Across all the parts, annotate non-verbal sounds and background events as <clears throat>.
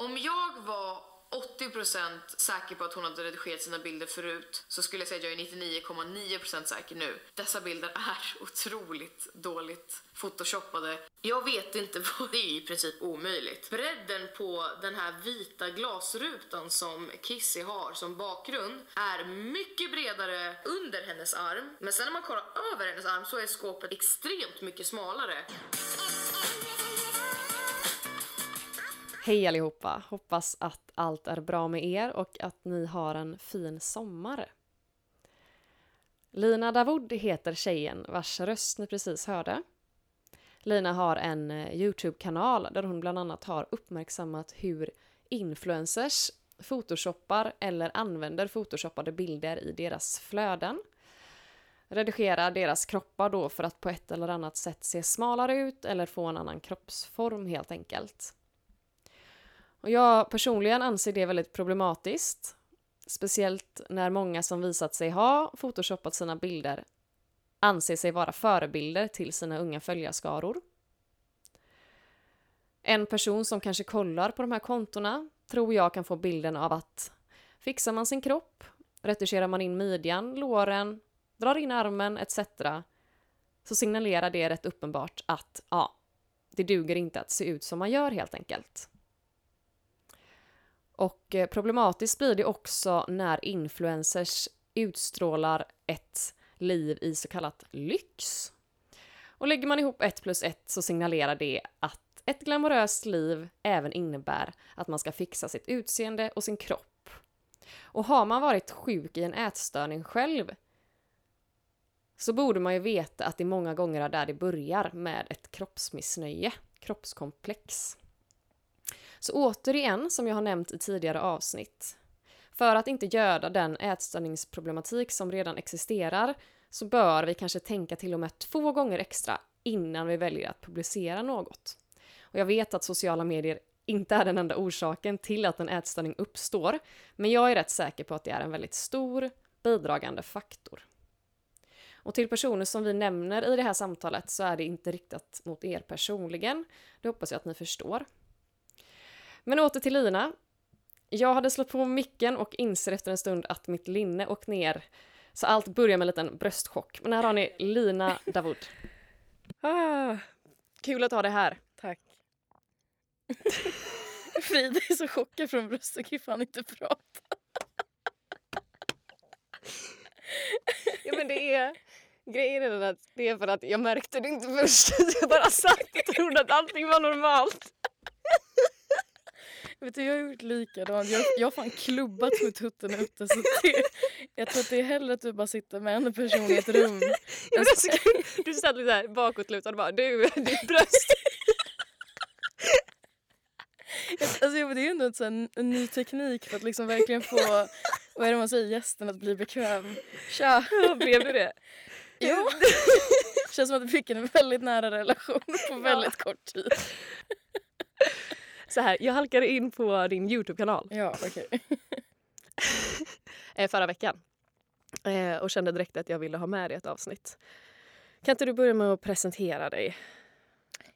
Om jag var 80% säker på att hon hade redigerat sina bilder förut så skulle jag säga att jag är 99,9% säker nu. Dessa bilder är <laughs> otroligt dåligt photoshoppade. Jag vet inte <laughs> vad det är i princip omöjligt. Bredden på den här vita glasrutan som Kissy har som bakgrund är mycket bredare under hennes arm. Men sen när man kollar över hennes arm så är skåpet extremt mycket smalare. Hej allihopa! Hoppas att allt är bra med er och att ni har en fin sommar. Lina Davoud heter tjejen vars röst ni precis hörde. Lina har en eh, Youtube-kanal där hon bland annat har uppmärksammat hur influencers photoshoppar eller använder photoshoppade bilder i deras flöden. Redigerar deras kroppar då för att på ett eller annat sätt se smalare ut eller få en annan kroppsform helt enkelt. Och jag personligen anser det väldigt problematiskt. Speciellt när många som visat sig ha photoshoppat sina bilder anser sig vara förebilder till sina unga följarskaror. En person som kanske kollar på de här kontona tror jag kan få bilden av att fixar man sin kropp, retuscherar man in midjan, låren, drar in armen etc. så signalerar det rätt uppenbart att ja, det duger inte att se ut som man gör helt enkelt. Och eh, problematiskt blir det också när influencers utstrålar ett liv i så kallat lyx. Och lägger man ihop ett plus ett så signalerar det att ett glamoröst liv även innebär att man ska fixa sitt utseende och sin kropp. Och har man varit sjuk i en ätstörning själv så borde man ju veta att det många gånger är där det börjar med ett kroppsmissnöje, kroppskomplex. Så återigen, som jag har nämnt i tidigare avsnitt, för att inte göda den ätstörningsproblematik som redan existerar så bör vi kanske tänka till och med två gånger extra innan vi väljer att publicera något. Och jag vet att sociala medier inte är den enda orsaken till att en ätstörning uppstår, men jag är rätt säker på att det är en väldigt stor bidragande faktor. Och till personer som vi nämner i det här samtalet så är det inte riktat mot er personligen. Det hoppas jag att ni förstår. Men åter till Lina. Jag hade slått på micken och inser efter en stund att mitt linne åkt ner. Så allt börjar med en liten bröstchock. Men här har ni Lina <laughs> Davoud. Ah, kul att ha dig här. Tack. <laughs> Frida är så chockad från bröstet kan fan inte prata. <laughs> ja men det är... Grejen är att det är för att jag märkte det inte först. Jag bara satt och trodde att allting var normalt. Vet du, jag har gjort likadant. Jag, jag har fan klubbat med tutten ute. Så det, jag tror att det är hellre att du bara sitter med en person i ett rum. <laughs> Alltså, <laughs> du satt lite här bakåtlutad och bara du, ditt bröst. <laughs> Alltså, det är ju ändå en, en ny teknik för att liksom verkligen få vad är det man säger, gästen att bli bekväm. Tja! Blev du det? Ja. Känns som att vi fick en väldigt nära relation på väldigt ja. kort tid så här, jag halkade in på din Youtube-kanal. Ja, okej. Okay. <laughs> Eh, förra veckan. Eh, och kände direkt att jag ville ha med dig ett avsnitt. Kan inte du börja med att presentera dig?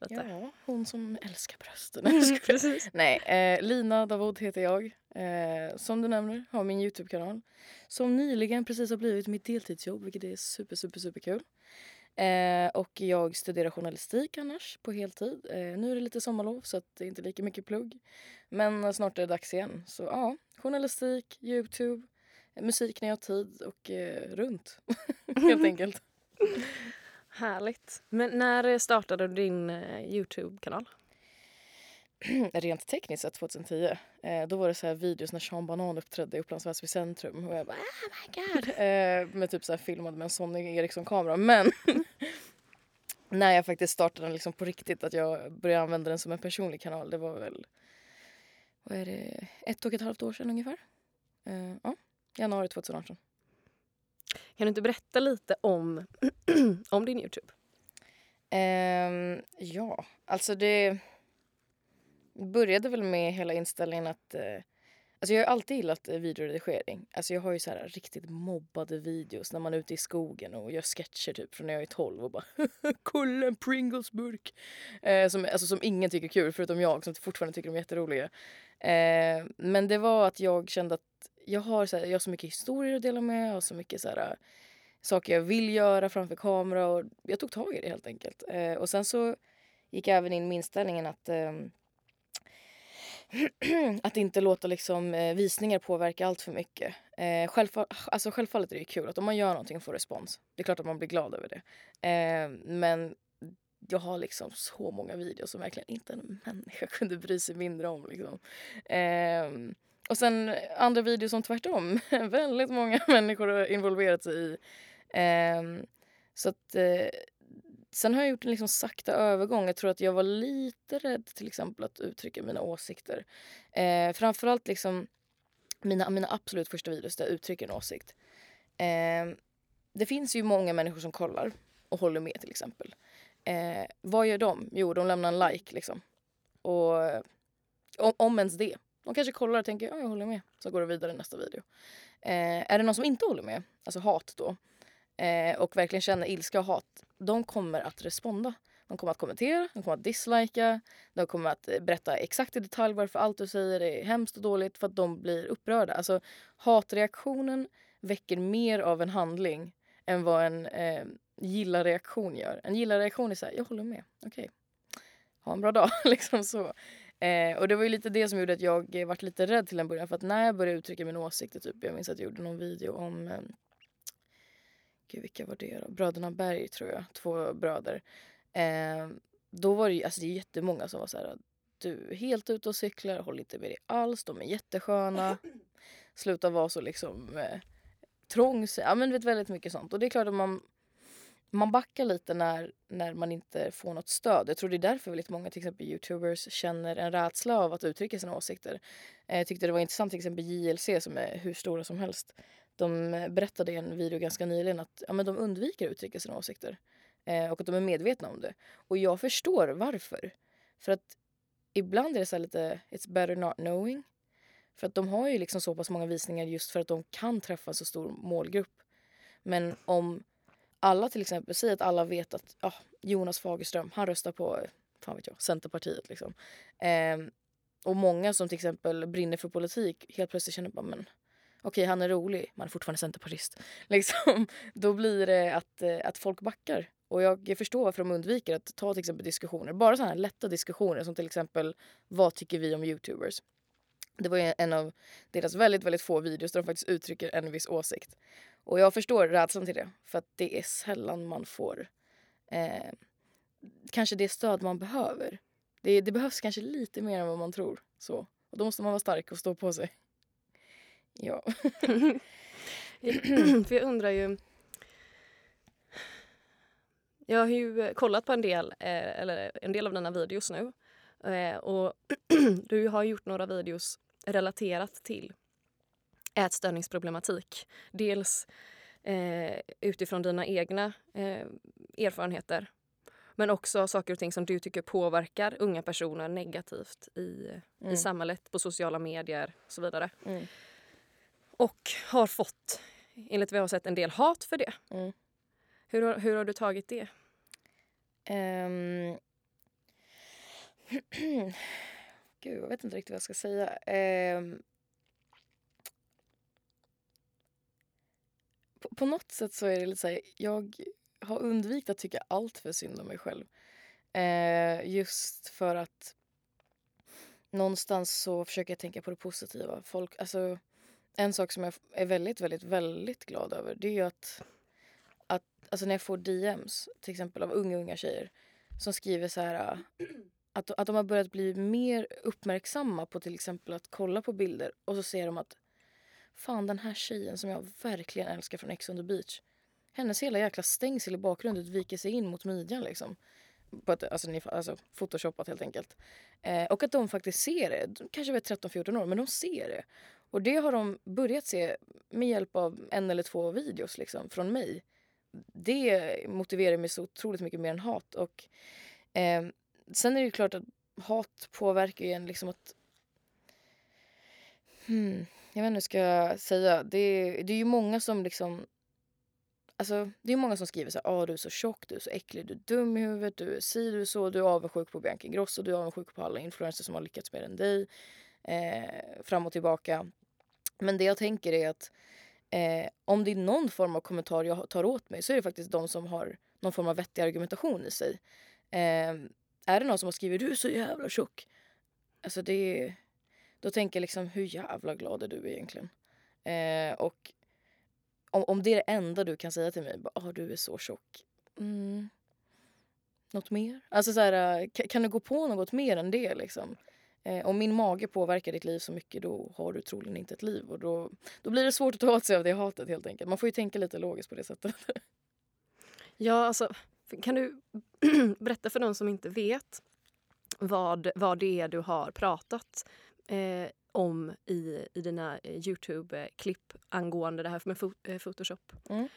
Lite? Ja, hon som älskar brösten. Mm, <laughs> Nej, eh, Lina Davoud heter jag. Eh, som du nämner har min Youtube-kanal. Som nyligen precis har blivit mitt deltidsjobb vilket är super, super, super kul. Eh, och jag studerar journalistik annars på heltid. Eh, nu är det lite sommarlov så att det är inte lika mycket plugg. Men snart är det dags igen. Så ja, journalistik, Youtube, musik när jag har tid och eh, runt <laughs> helt <laughs> enkelt. Härligt. Men när startade du din eh, Youtube-kanal? <clears throat> rent tekniskt sett 2010. Eh, då var det så här videos när Sean Banan uppträdde i Upplands Väsby centrum och jag bara oh my god. <laughs> Eh, med typ så här filmad med en Sony Ericsson-kamera. Men <laughs> när jag faktiskt startade den liksom på riktigt, att jag började använda den som en personlig kanal, det var väl vad är det, ett och ett halvt år sedan ungefär. Eh, ja, januari 2018. Kan du inte berätta lite om, <clears throat> om din Youtube? Um, ja, alltså det började väl med hela inställningen att, eh, Alltså jag har alltid gillat eh, videoredigering. Alltså jag har ju så här riktigt mobbade videos när man är ute i skogen och gör sketcher typ från när jag är 12 och bara <laughs> kolla en Pringlesburk. Eh, som, alltså, som ingen tycker är kul förutom jag som fortfarande tycker de är jätteroliga. Eh, men det var att jag kände att jag har så, här, jag har så mycket historier att dela med och så mycket så här, eh, saker jag vill göra framför kamera och jag tog tag i det helt enkelt. Eh, och sen så gick jag även in med inställningen att ehm, <clears throat> att inte låta liksom, eh, visningar påverka allt för mycket. Eh, självfall, alltså, självfallet är det kul att om man gör någonting och får respons. Det är klart att man blir glad över det. Eh, men jag har liksom så många videos som verkligen inte en människa <laughs> kunde bry sig mindre om. Liksom. Eh, och sen andra videos som tvärtom. <laughs> väldigt många <laughs> människor har involverat sig i. Eh, så att eh, Sen har jag gjort en liksom sakta övergång. Jag tror att jag var lite rädd till exempel att uttrycka mina åsikter. Eh, framförallt liksom mina, mina absolut första videos där jag uttrycker en åsikt. Eh, det finns ju många människor som kollar och håller med till exempel. Eh, vad gör de? Jo, de lämnar en like liksom. Och om, om ens det. De kanske kollar och tänker ja, jag håller med. Så går de vidare i nästa video. Eh, är det någon som inte håller med, alltså hat då, eh, och verkligen känner ilska och hat, de kommer att responda. De kommer att kommentera, de kommer att dislika, de kommer att eh, berätta exakt i detalj varför allt du säger är hemskt och dåligt för att de blir upprörda. Alltså hatreaktionen väcker mer av en handling än vad en eh, gilla-reaktion gör. En gilla-reaktion är så här, jag håller med, okej. Okay. Ha en bra dag, <laughs> liksom så. Eh, och det var ju lite det som gjorde att jag eh, vart lite rädd till en början för att när jag började uttrycka mina åsikter, typ, jag minns att jag gjorde någon video om eh, gud vilka var det då? Bröderna Berg tror jag, två bröder. Eh, då var det ju, alltså det är jättemånga som var så här, du är helt ute och cyklar, håll inte med dig alls, de är jättesköna. <laughs> Sluta vara så liksom eh, trångsynt, ja men vet väldigt mycket sånt. Och det är klart att man, man backar lite när, när man inte får något stöd. Jag tror det är därför väldigt många till exempel youtubers känner en rädsla av att uttrycka sina åsikter. Eh, jag tyckte det var intressant till exempel JLC som är hur stora som helst de berättade i en video ganska nyligen att ja, men de undviker att uttrycka sina åsikter. Eh, och att de är medvetna om det. Och jag förstår varför. För att ibland är det så lite it's better not knowing. För att de har ju liksom så pass många visningar just för att de kan träffa så stor målgrupp. Men om alla till exempel, säger att alla vet att ja, Jonas Fagerström, han röstar på fan vet jag, Centerpartiet. Liksom. Eh, och många som till exempel brinner för politik helt plötsligt känner bara men okej han är rolig, man är fortfarande centerpartist. <laughs> Liksom, då blir det att, eh, att folk backar. Och jag förstår varför de undviker att ta till exempel diskussioner. Bara sådana här lätta diskussioner som till exempel vad tycker vi om youtubers? Det var en av deras väldigt, väldigt få videos där de faktiskt uttrycker en viss åsikt. Och jag förstår rädslan till det. För att det är sällan man får eh, kanske det stöd man behöver. Det, det behövs kanske lite mer än vad man tror. Så. Och då måste man vara stark och stå på sig. Ja. <clears throat> <clears throat> För jag undrar ju... Jag har ju kollat på en del, eh, eller en del av dina videos nu. Eh, och <clears throat> du har gjort några videos relaterat till ätstörningsproblematik. Dels eh, utifrån dina egna eh, erfarenheter men också saker och ting som du tycker påverkar unga personer negativt i, mm. i samhället, på sociala medier och så vidare. Mm. Och har fått, enligt vad jag har sett, en del hat för det. Mm. Hur, har, hur har du tagit det? Um... <clears throat> Gud, jag vet inte riktigt vad jag ska säga. Um... På, på, något sätt så är det lite så här, jag har undvikit att tycka allt för synd om mig själv. Uh, just för att någonstans så försöker jag tänka på det positiva. Folk, alltså en sak som jag är väldigt, väldigt, väldigt glad över det är ju att, att alltså när jag får DMs till exempel av unga, unga tjejer som skriver så här äh, att, att de har börjat bli mer uppmärksamma på till exempel att kolla på bilder och så ser de att fan den här tjejen som jag verkligen älskar från Ex on the beach hennes hela jäkla stängsel i bakgrunden viker sig in mot midjan liksom. På ett, alltså, alltså photoshoppat helt enkelt. Eh, och att de faktiskt ser det. De kanske är 13-14 år men de ser det. Och det har de börjat se med hjälp av en eller två videos liksom, från mig. Det motiverar mig så otroligt mycket mer än hat. Och, eh, sen är det klart att hat påverkar ju en liksom att Hmm. Jag vet inte hur ska jag säga. Det, det är ju många som liksom... Alltså, det är många som skriver så här, ah, du är så tjock, du är så äcklig, du är dum i huvudet, du är si, du är så, du är avundsjuk på Bianca Ingrosso, du är avundsjuk på alla influencers som har lyckats mer än dig. Eh, fram och tillbaka. Men det jag tänker är att eh, om det är någon form av kommentar jag tar åt mig så är det faktiskt de som har någon form av vettig argumentation i sig. Eh, är det någon som har skrivit du är så jävla tjock. Alltså det Då tänker jag liksom hur jävla glad är du egentligen? Eh, och om, om det är det enda du kan säga till mig, bara, oh, du är så tjock. Mm. Något mer? Alltså så här, eh, kan du gå på något mer än det liksom? Eh, om min mage påverkar ditt liv så mycket då har du troligen inte ett liv. Och då, då blir det svårt att ta åt sig av det hatet helt enkelt. Man får ju tänka lite logiskt på det sättet. Ja, alltså kan du <clears throat> berätta för de som inte vet vad, vad det är du har pratat eh, om i, i dina eh, Youtube-klipp angående det här med eh, Photoshop? Mm.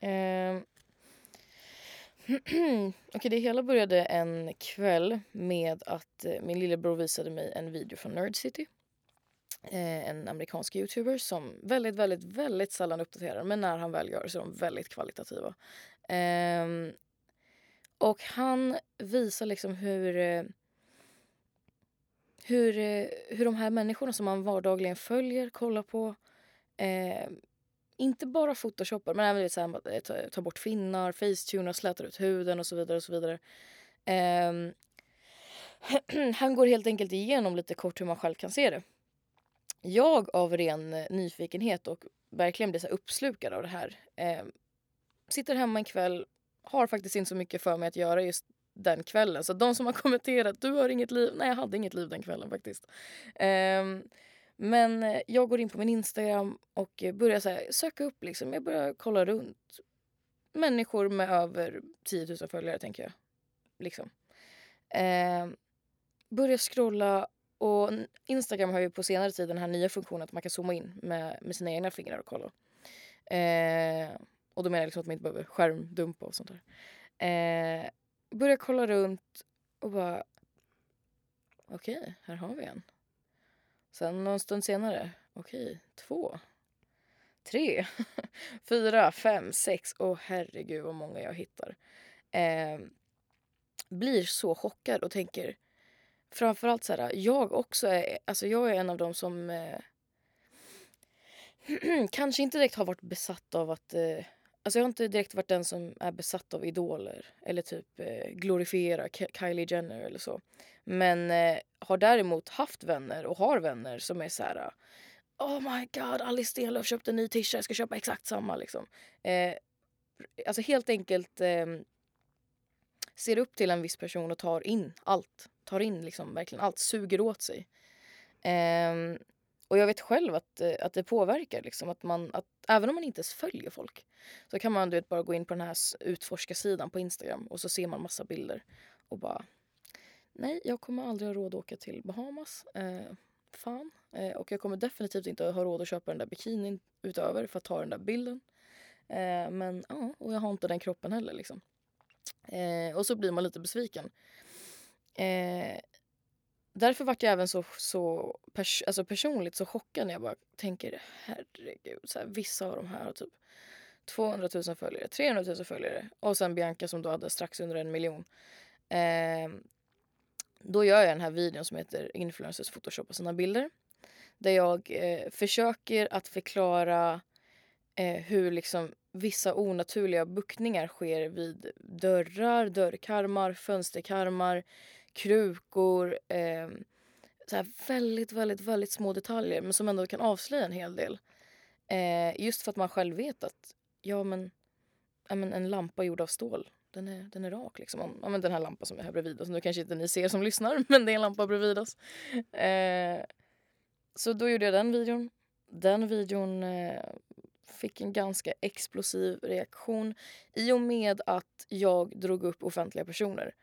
Eh, <clears throat> Okej, okay, det hela började en kväll med att eh, min lillebror visade mig en video från Nerd City. Eh, en amerikansk youtuber som väldigt, väldigt, väldigt sällan uppdaterar men när han väl gör så är de väldigt kvalitativa. Ehm, och han visar liksom hur eh, hur, hur de här människorna som man vardagligen följer, kollar på eh, inte bara photoshoppar men även så här, eh, ta, ta bort finnar, facetunar, slätar ut huden och så vidare. och så vidare. Eh, <clears throat> han går helt enkelt igenom lite kort hur man själv kan se det. Jag av ren eh, nyfikenhet och verkligen blir så uppslukad av det här. Eh, sitter hemma en kväll, har faktiskt inte så mycket för mig att göra just den kvällen. Så de som har <laughs> kommenterat, du har inget liv. Nej, jag hade inget liv den kvällen faktiskt. Um, men eh, jag går in på min Instagram och börjar så här, söka upp. Liksom. Jag börjar kolla runt. Människor med över 10 000 följare, tänker jag. Liksom. Eh, börjar scrolla. Och Instagram har ju på senare tid den här nya funktionen att man kan zooma in med, med sina egna fingrar och kolla. Eh, och då menar jag liksom att man inte behöver skärmdumpa och sånt där. Eh, börjar kolla runt och bara... Okej, okay, här har vi en. Sen någon stund senare, okej, två, tre, <laughs> fyra, fem, sex. Åh herregud vad många jag hittar. Eh, blir så chockad och tänker framförallt så här, jag också är, alltså jag är en av dem som eh, <clears throat> kanske inte direkt har varit besatt av att eh, Alltså jag har inte direkt varit den som är besatt av idoler eller typ eh, glorifierar Kylie Jenner eller så. Men eh, har däremot haft vänner och har vänner som är så här eh, Oh my god, Alice Stenlöf köpte en ny t-shirt, jag ska köpa exakt samma liksom. Eh, alltså helt enkelt eh, ser upp till en viss person och tar in allt. Tar in liksom verkligen allt, suger åt sig. Eh, och jag vet själv att, eh, att det påverkar. Liksom, att man, att, även om man inte ens följer folk så kan man du vet, bara gå in på den här utforska-sidan på Instagram och så ser man massa bilder och bara nej, jag kommer aldrig ha råd att åka till Bahamas. Eh, fan. Eh, och jag kommer definitivt inte ha råd att köpa den där bikinin utöver för att ta den där bilden. Eh, men ja, och jag har inte den kroppen heller liksom. Eh, och så blir man lite besviken. Eh, därför vart jag även så, så pers alltså personligt så chockad när jag bara tänker herregud, så här, vissa av de här har typ 200 000 följare, 300 000 följare och sen Bianca som då hade strax under en miljon. Eh, då gör jag den här videon som heter Influencers photoshoppar sina bilder. Där jag eh, försöker att förklara eh, hur liksom vissa onaturliga buktningar sker vid dörrar, dörrkarmar, fönsterkarmar, krukor. Eh, så här väldigt, väldigt, väldigt små detaljer men som ändå kan avslöja en hel del. Eh, just för att man själv vet att ja men, ja, men en lampa gjord av stål den är, den är rak liksom. Ja, men den här lampan som är här bredvid oss. Nu kanske inte ni ser som lyssnar <laughs> men det är en lampa bredvid oss. Eh, så då gjorde jag den videon. Den videon eh, fick en ganska explosiv reaktion i och med att jag drog upp offentliga personer.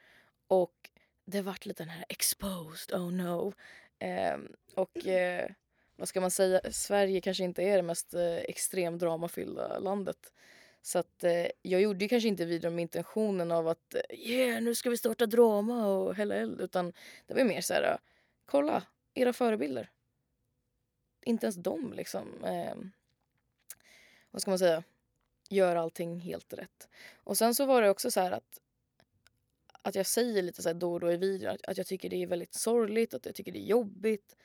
Och det vart lite den här exposed, oh no. Eh, och eh, vad ska man säga, Sverige kanske inte är det mest eh, extremdramafyllda landet. Så att eh, jag gjorde kanske inte videon med intentionen av att eh, yeah, nu ska vi starta drama och hälla eld. Utan det var mer så här, eh, kolla era förebilder. inte ens de liksom, eh, vad ska man säga, gör allting helt rätt. Och sen så var det också så här att att jag säger lite så då och då i videon att, att jag tycker det är väldigt sorgligt, att jag tycker det är jobbigt.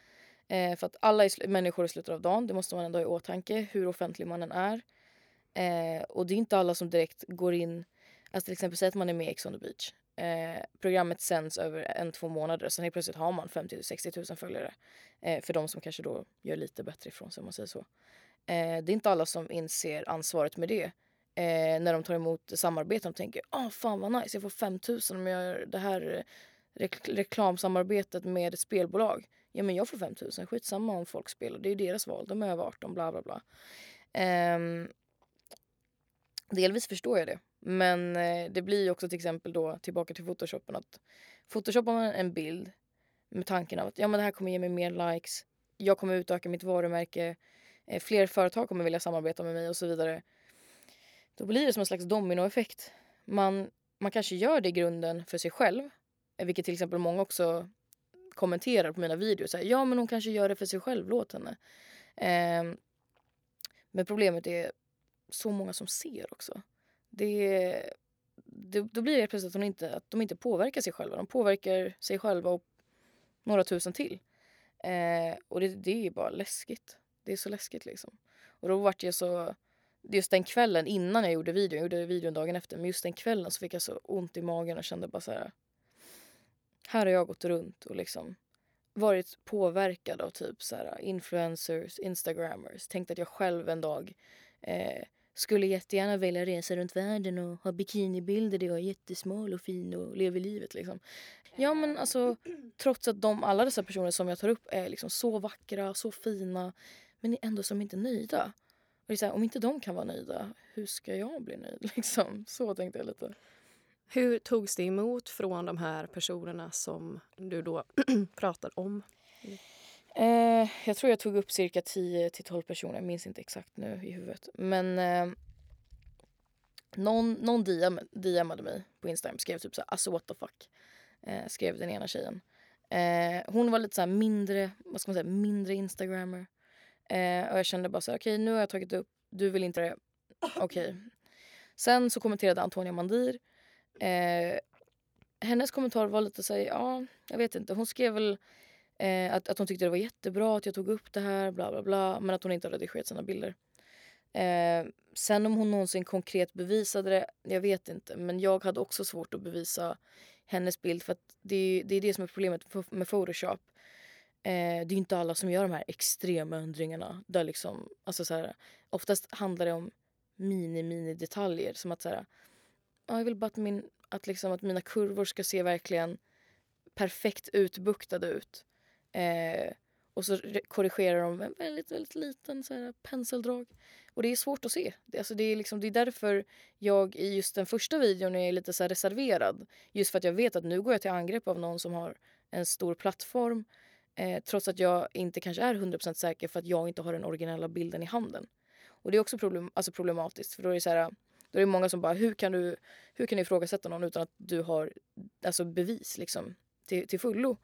Eh, för att alla är människor i slutet av dagen, det måste man ändå ha i åtanke hur offentlig man än är. Eh, och det är inte alla som direkt går in, alltså till exempel säg att man är med i Ex on the beach. Eh, programmet sänds över en, två månader, sen helt plötsligt har man 50 000–60 000 följare. Eh, för de som kanske då gör lite bättre ifrån sig om man säger så. Eh, det är inte alla som inser ansvaret med det eh, när de tar emot samarbeten och tänker ah fan vad nice, jag får 5000 om jag gör det här eh, rek reklamsamarbetet med ett spelbolag. Ja men jag får 5000, skitsamma om folk spelar, det är deras val, de är över 18, bla bla bla. Eh, delvis förstår jag det. Men eh, det blir också till exempel då tillbaka till photoshopen att photoshoppar man en bild med tanken av att ja men det här kommer ge mig mer likes, jag kommer utöka mitt varumärke, eh, fler företag kommer vilja samarbeta med mig och så vidare då blir det som en slags dominoeffekt. Man, man kanske gör det i grunden för sig själv, eh, vilket till exempel många också kommenterar på mina videos. Här, ja, men hon kanske gör det för sig själv, låt henne. Eh, men problemet är så många som ser också. Det, det, då blir det plötsligt att, de, inte, att de inte påverkar sig själva. De påverkar sig själva och några tusen till. Eh, och det, det är bara läskigt. Det är så läskigt liksom. Och då vart jag så just den kvällen innan jag gjorde videon, jag gjorde videon dagen efter, men just den kvällen så fick jag så ont i magen och kände bara så här. Här har jag gått runt och liksom varit påverkad av typ så här influencers, instagrammers. Tänkt att jag själv en dag eh, skulle jättegärna vilja resa runt världen och ha bikinibilder där jag är jättesmal och fin och lever livet liksom. Ja men alltså trots att de, alla dessa personer som jag tar upp är liksom så vackra, så fina men ändå som inte nöjda. Och det är så här, om inte de kan vara nöjda, hur ska jag bli nöjd? <laughs> Liksom. Så tänkte jag lite. Hur togs det emot från de här personerna som du då <clears throat> pratar om? Eh, jag tror jag tog upp cirka 10 till 12 personer, jag minns inte exakt nu i huvudet. Men eh, någon, någon DM, DMade mig på Instagram, skrev typ så här, alltså what the fuck. Eh, skrev den ena tjejen. Eh, hon var lite så mindre, vad ska man säga, mindre instagrammer. Eh, och jag kände bara så okej okay, nu har jag tagit upp, du vill inte det, okej. Okay. Sen så kommenterade Antonia Mandir. Eh, hennes kommentar var lite såhär, ja, jag vet inte. Hon skrev väl eh, att, att hon tyckte det var jättebra att jag tog upp det här, bla bla bla. Men att hon inte har redigerat sina bilder. Eh, sen om hon någonsin konkret bevisade det, jag vet inte. Men jag hade också svårt att bevisa hennes bild för att det, det är det som är problemet med Photoshop. Eh, det är inte alla som gör de här extrema ändringarna. Där liksom, alltså så här, oftast handlar det om mini-mini detaljer. Som att så här, ja, jag vill bara att, min, att, liksom, att mina kurvor ska se verkligen perfekt utbuktade ut. Eh, och så korrigerar de en väldigt, väldigt liten så här, penseldrag. Och det är svårt att se. Det, alltså, det, är liksom, det är därför jag i just den första videon är lite så reserverad. Just för att jag vet att nu går jag till angrepp av någon som har en stor plattform Eh, trots att jag inte kanske är 100% säker för att jag inte har den originella bilden i handen. Och det är också problem, alltså problematiskt för då är det så här, då är det många som bara hur kan du, hur kan du ifrågasätta någon utan att du har alltså bevis liksom till, till fullo.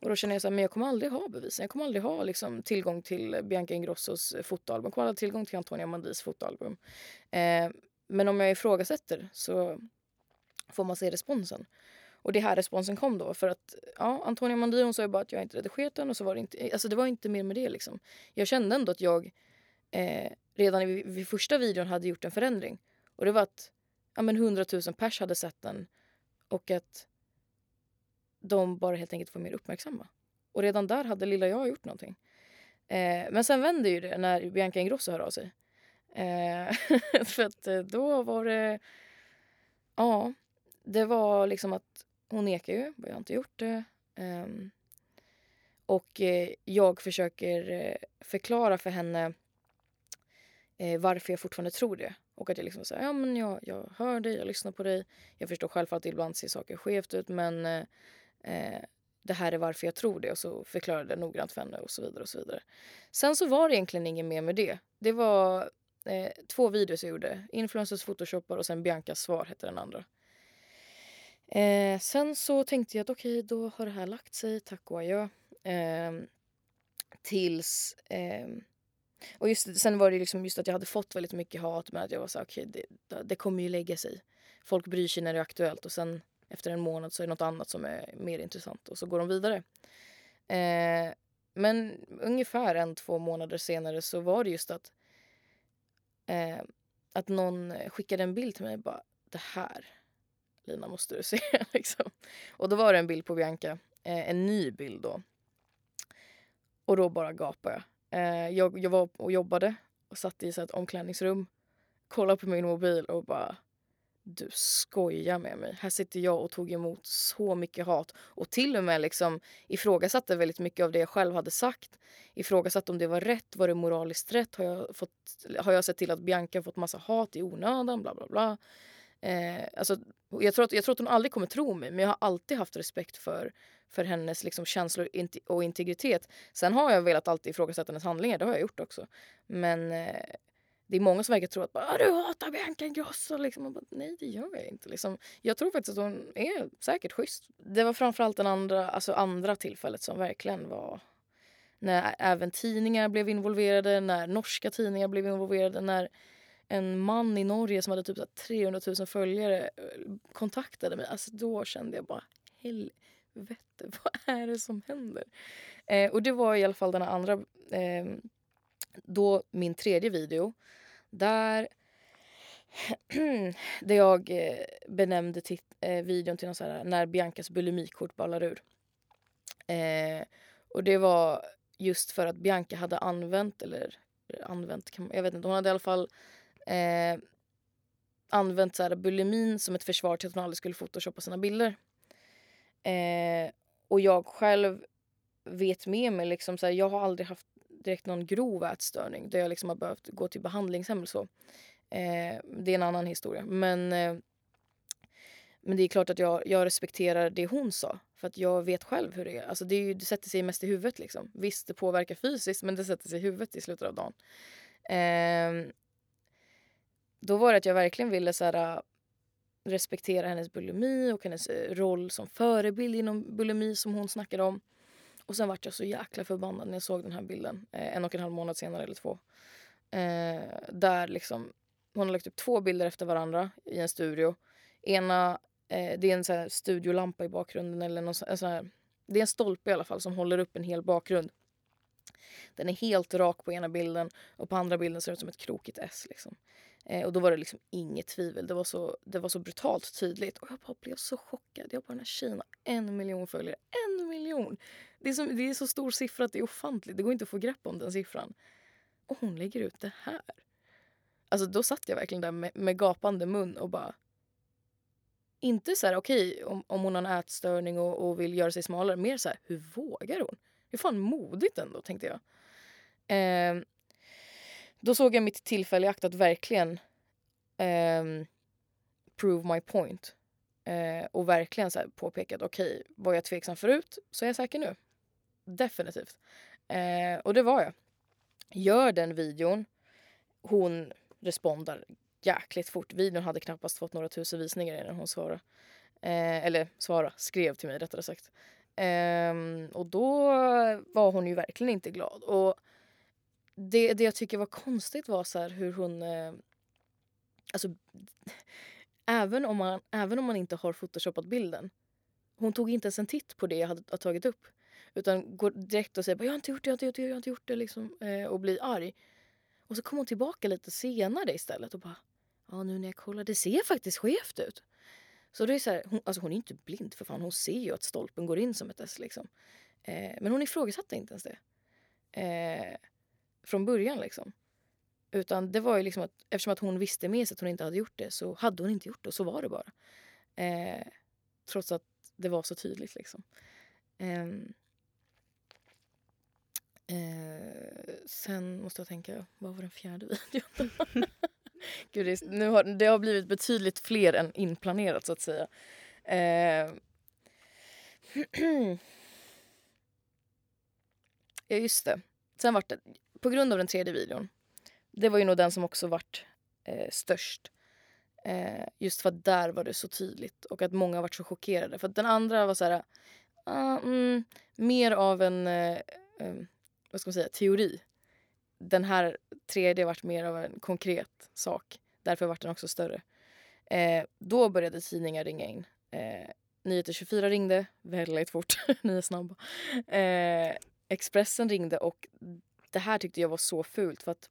Och då känner jag så här, men jag kommer aldrig ha bevisen. Jag kommer aldrig ha liksom, tillgång till Bianca Ingrossos fotoalbum. Jag kommer aldrig ha tillgång till Antonia Mandis fotoalbum. Eh, men om jag ifrågasätter så får man se responsen. Och det här responsen kom då för att ja, Antonia Mandi hon sa ju bara att jag inte redigerat den och så var det inte, alltså det var inte mer med det liksom. Jag kände ändå att jag eh, redan vid, vid första videon hade gjort en förändring. Och det var att ja, men 100 000 pers hade sett den och att de bara helt enkelt var mer uppmärksamma. Och redan där hade lilla jag gjort någonting. Eh, men sen vände ju det när Bianca Ingrosso hör av sig. Eh, <laughs> för att eh, då var det... Ja, det var liksom att hon nekar ju, jag har inte gjort det. Ehm, eh, och jag försöker eh, förklara för henne eh, varför jag fortfarande tror det. Och att jag liksom säger, ja men jag, jag hör dig, jag lyssnar på dig. Jag förstår själv att ibland ser saker skevt ut men eh, eh, det här är varför jag tror det. Och så förklarade jag det noggrant för henne och så vidare och så vidare. Sen så var det egentligen inget mer med det. Det var eh, två videos jag gjorde. Influencers photoshoppar och sen Biancas svar hette den andra. Eh, sen så tänkte jag att okej, okay, då har det här lagt sig, tack och adjö. Eh, tills... Eh, och just, sen var det liksom just att jag hade fått väldigt mycket hat men att jag var så okej okay, det, det kommer ju lägga sig. Folk bryr sig när det är aktuellt och sen efter en månad så är det något annat som är mer intressant och så går de vidare. Eh, men ungefär en, två månader senare så var det just att eh, att någon skickade en bild till mig bara det här Lina måste du se. <laughs> liksom. Och då var det en bild på Bianca, eh, en ny bild då. Och då bara gapade jag. Eh, jag, jag var och jobbade och satt i så ett omklädningsrum, kollade på min mobil och bara du skojar med mig. Här sitter jag och tog emot så mycket hat och till och med liksom ifrågasatte väldigt mycket av det jag själv hade sagt. Ifrågasatte om det var rätt, var det moraliskt rätt? Har jag, fått, har jag sett till att Bianca fått massa hat i onödan? Bla bla bla. Eh, alltså, jag, tror att, jag tror att hon aldrig kommer tro mig men jag har alltid haft respekt för, för hennes liksom, känslor och integritet. Sen har jag velat alltid ifrågasätta hennes handlingar, det har jag gjort också. Men eh, det är många som verkar tro att bara, du hatar Bianca Ingrosso. Liksom. bara, Nej, det gör jag inte. Liksom. Jag tror faktiskt att hon är säkert schysst. Det var framförallt den andra, alltså andra tillfället som verkligen var när även tidningar blev involverade, när norska tidningar blev involverade, när en man i Norge som hade typ 300 000 följare eh, kontaktade mig. Alltså då kände jag bara helvete, vad är det som händer? Eh, och det var i alla fall den andra, eh, då min tredje video där, <clears throat> där jag eh, benämnde till, eh, videon till någon så här, när Biancas bulimikort ballar ur. Eh, och det var just för att Bianca hade använt, eller eh, använt, jag vet inte, hon hade i alla fall eh, använt så här, bulimin som ett försvar till att hon aldrig skulle photoshoppa sina bilder. Eh, och jag själv vet med mig, liksom, så här, jag har aldrig haft direkt någon grov ätstörning där jag liksom har behövt gå till behandlingshem eller så. Eh, det är en annan historia. Men, eh, men det är klart att jag, jag respekterar det hon sa. För att jag vet själv hur det är. Alltså det, är ju, det sätter sig mest i huvudet. Liksom. Visst, det påverkar fysiskt men det sätter sig i huvudet i slutet av dagen. Eh, då var det att jag verkligen ville så här, äh, respektera hennes bulimi och hennes eh, roll som förebild inom bulimi som hon snackade om. Och sen vart jag så jäkla förbannad när jag såg den här bilden eh, en och en halv månad senare eller två. Eh, där liksom, hon har lagt upp två bilder efter varandra i en studio. Ena, eh, det är en sån här studiolampa i bakgrunden eller någon, en sån här, det är en stolpe i alla fall som håller upp en hel bakgrund. Den är helt rak på ena bilden och på andra bilden ser det ut som ett krokigt S. Liksom. Eh, och då var det liksom inget tvivel. Det var, så, det var så brutalt tydligt. Och jag bara blev så chockad. Jag bara, den här tjejen har en miljon följare. En miljon! Det är, så, det är så stor siffra att det är ofantligt. Det går inte att få grepp om den siffran. Och hon lägger ut det här. Alltså då satt jag verkligen där med, med gapande mun och bara... Inte så här, okej, okay, om, om hon har en ätstörning och, och, vill göra sig smalare. Mer så här, hur vågar hon? Det är fan modigt ändå, tänkte jag. Eh, då såg jag mitt tillfälle i akt att verkligen eh, prove my point. Eh, och verkligen så här påpekat, okej, okay, var jag tveksam förut så är jag säker nu. Definitivt. Eh, och det var jag. Gör den videon. Hon respondar jäkligt fort. Videon hade knappast fått några tusen visningar innan hon svarade. Eh, eller svara, skrev till mig rättare sagt. Eh, och då var hon ju verkligen inte glad. Och det, det jag tycker var konstigt var så hur hon... Eh, alltså, även om, man, även om man inte har photoshopat bilden. Hon tog inte ens en titt på det jag hade, hade tagit upp. Utan går direkt och säger jag har inte gjort det, jag har inte gjort det, jag har inte gjort det liksom, eh, och blir arg. Och så kommer hon tillbaka lite senare istället och bara ja nu när jag kollar det ser faktiskt skevt ut. Så det är så här, hon, alltså hon är inte blind för fan, hon ser ju att stolpen går in som ett S liksom. Eh, men hon ifrågasatte inte ens det. Eh, från början liksom. Utan det var ju liksom att eftersom att hon visste med sig att hon inte hade gjort det så hade hon inte gjort det och så var det bara. Eh, trots att det var så tydligt liksom. Eh, eh, sen måste jag tänka, vad var den fjärde videon? <laughs> Gud, det, nu har, det har blivit betydligt fler än inplanerat så att säga. Eh, <clears throat> ja just det. Sen vart det, på grund av den tredje videon, det var ju nog den som också vart eh, störst. Eh, just för att där var det så tydligt och att många varit så chockerade. För att den andra var så här, uh, mm, mer av en uh, vad ska man säga, teori. Den här tredje varit mer av en konkret sak. Därför vart den också större. Eh, då började tidningar ringa in. Eh, Nyheter 24 ringde väldigt fort. <laughs> Ni är snabba. Eh, Expressen ringde och det här tyckte jag var så fult för att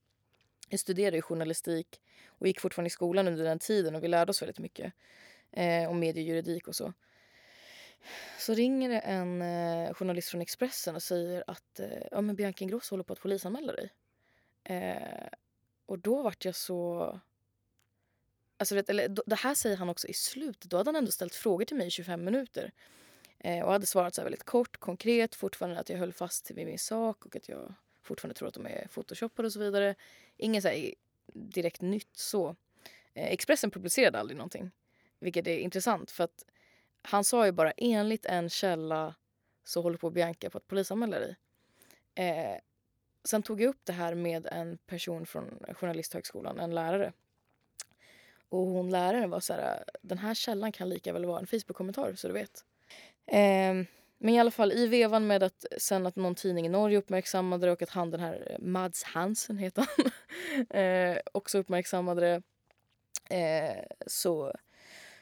jag studerade ju journalistik och gick fortfarande i skolan under den tiden och vi lärde oss väldigt mycket eh, om mediejuridik och så. Så ringer det en eh, journalist från Expressen och säger att eh, ja, men Bianca Ingrosso håller på att polisanmäla dig. Eh, och då vart jag så... Alltså, vet, eller, det här säger han också i slutet. Då hade han ändå ställt frågor till mig i 25 minuter. Eh, och hade svarat så väldigt kort, konkret, fortfarande att jag höll fast vid min sak och att jag fortfarande tror att de är photoshoppade och så vidare. Inget så direkt nytt så. Eh, Expressen publicerade aldrig någonting. Vilket är intressant för att han sa ju bara enligt en källa så håller på Bianca på att polisanmäla dig. Eh, sen tog jag upp det här med en person från Journalisthögskolan, en lärare. Och hon läraren var så här, den här källan kan lika väl vara en Facebook-kommentar så du vet. Eh, men i alla fall i vevan med att sen att någon tidning i Norge uppmärksammade det och att han den här eh, Mads Hansen heter han <laughs> eh, också uppmärksammade det eh, så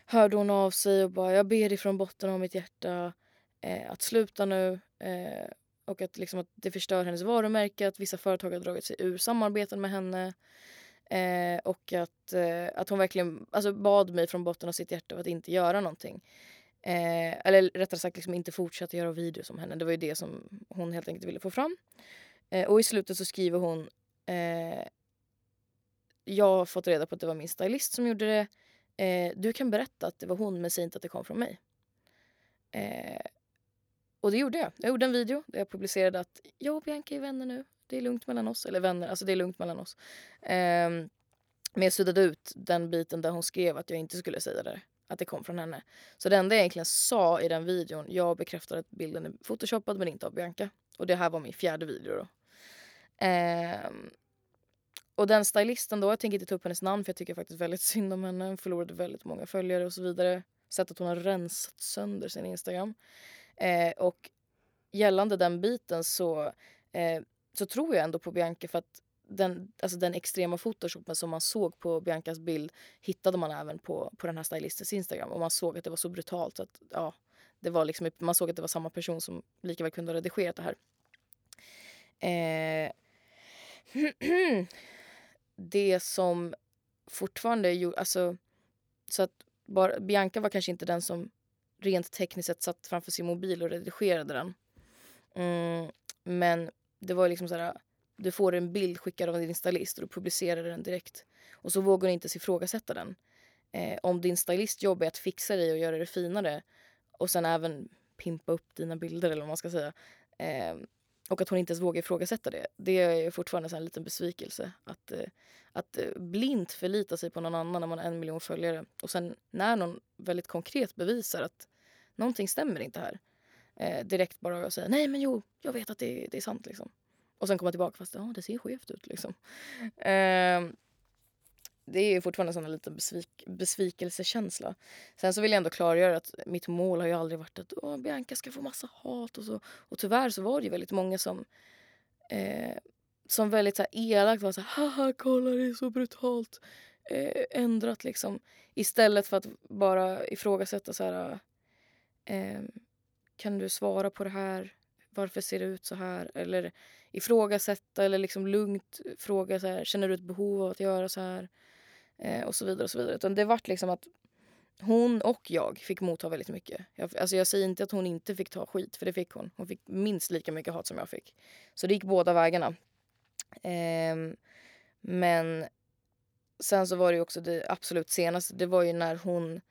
hörde hon av sig och bara jag ber ifrån botten av mitt hjärta eh, att sluta nu eh, och att, liksom, att det förstör hennes varumärke, att vissa företag har dragit sig ur samarbeten med henne eh, och att, eh, att hon verkligen alltså, bad mig från botten av sitt hjärta att inte göra någonting. Eh, eller rättare sagt liksom inte fortsätta göra videos om henne. Det var ju det som hon helt enkelt ville få fram. Eh, och i slutet så skriver hon eh, Jag har fått reda på att det var min stylist som gjorde det. Eh, du kan berätta att det var hon men säg inte att det kom från mig. Eh, och det gjorde jag. Jag gjorde en video där jag publicerade att jag och Bianca är vänner nu. Det är lugnt mellan oss. Eller vänner, alltså det är lugnt mellan oss. Eh, men jag suddade ut den biten där hon skrev att jag inte skulle säga det att det kom från henne. Så det enda jag egentligen sa i den videon, jag bekräftade att bilden är photoshoppad men inte av Bianca. Och det här var min fjärde video då. Ehm, och den stylisten då, jag tänker inte ta upp hennes namn för jag tycker faktiskt väldigt <laughs> synd om henne. Hon förlorade väldigt många följare och så vidare. Sett att hon har rensat sönder sin Instagram. Eh, och gällande den biten så, eh, så tror jag ändå på Bianca för att den, alltså den extrema photoshopen som man såg på Biancas bild hittade man även på, på den här stylistens Instagram. Och man såg att det var så brutalt att ja, det var liksom, man såg att det var samma person som lika väl kunde ha redigerat det här. Eh, <clears throat> mm det som fortfarande gjorde, alltså så att bara, Bianca var kanske inte den som rent tekniskt sett satt framför sin mobil och redigerade den. Mm, men det var liksom så här du får en bild skickad av din stylist och du publicerar den direkt. Och så vågar du inte ifrågasätta den. Eh, om din stylistjobb är att fixa dig och göra det finare och sen även pimpa upp dina bilder eller vad man ska säga. Eh, och att hon inte ens vågar ifrågasätta det. Det är fortfarande en liten besvikelse. Att, eh, att eh, blint förlita sig på någon annan när man har en miljon följare och sen när någon väldigt konkret bevisar att någonting stämmer inte här. Eh, direkt bara säga nej men jo, jag vet att det, det är sant liksom. Och sen komma tillbaka fast ja, det ser skevt ut liksom. <laughs> Eh, det är fortfarande en liten besvik besvikelsekänsla. Sen så vill jag ändå klargöra att mitt mål har ju aldrig varit att Åh, Bianca ska få massa hat och så. Och tyvärr så var det ju väldigt många som eh, som väldigt så här elakt var så här, haha kolla det är så brutalt eh, ändrat liksom. Istället för att bara ifrågasätta så här eh, kan du svara på det här? Varför ser det ut så här? Eller ifrågasätta eller liksom lugnt fråga så här, känner du ett behov av att göra så här? Eh, och så vidare och så vidare. Utan det vart liksom att hon och jag fick motta väldigt mycket. Jag, alltså jag säger inte att hon inte fick ta skit, för det fick hon. Hon fick minst lika mycket hat som jag fick. Så det gick båda vägarna. Eh, men sen så var det också det absolut senaste. Det var ju när hon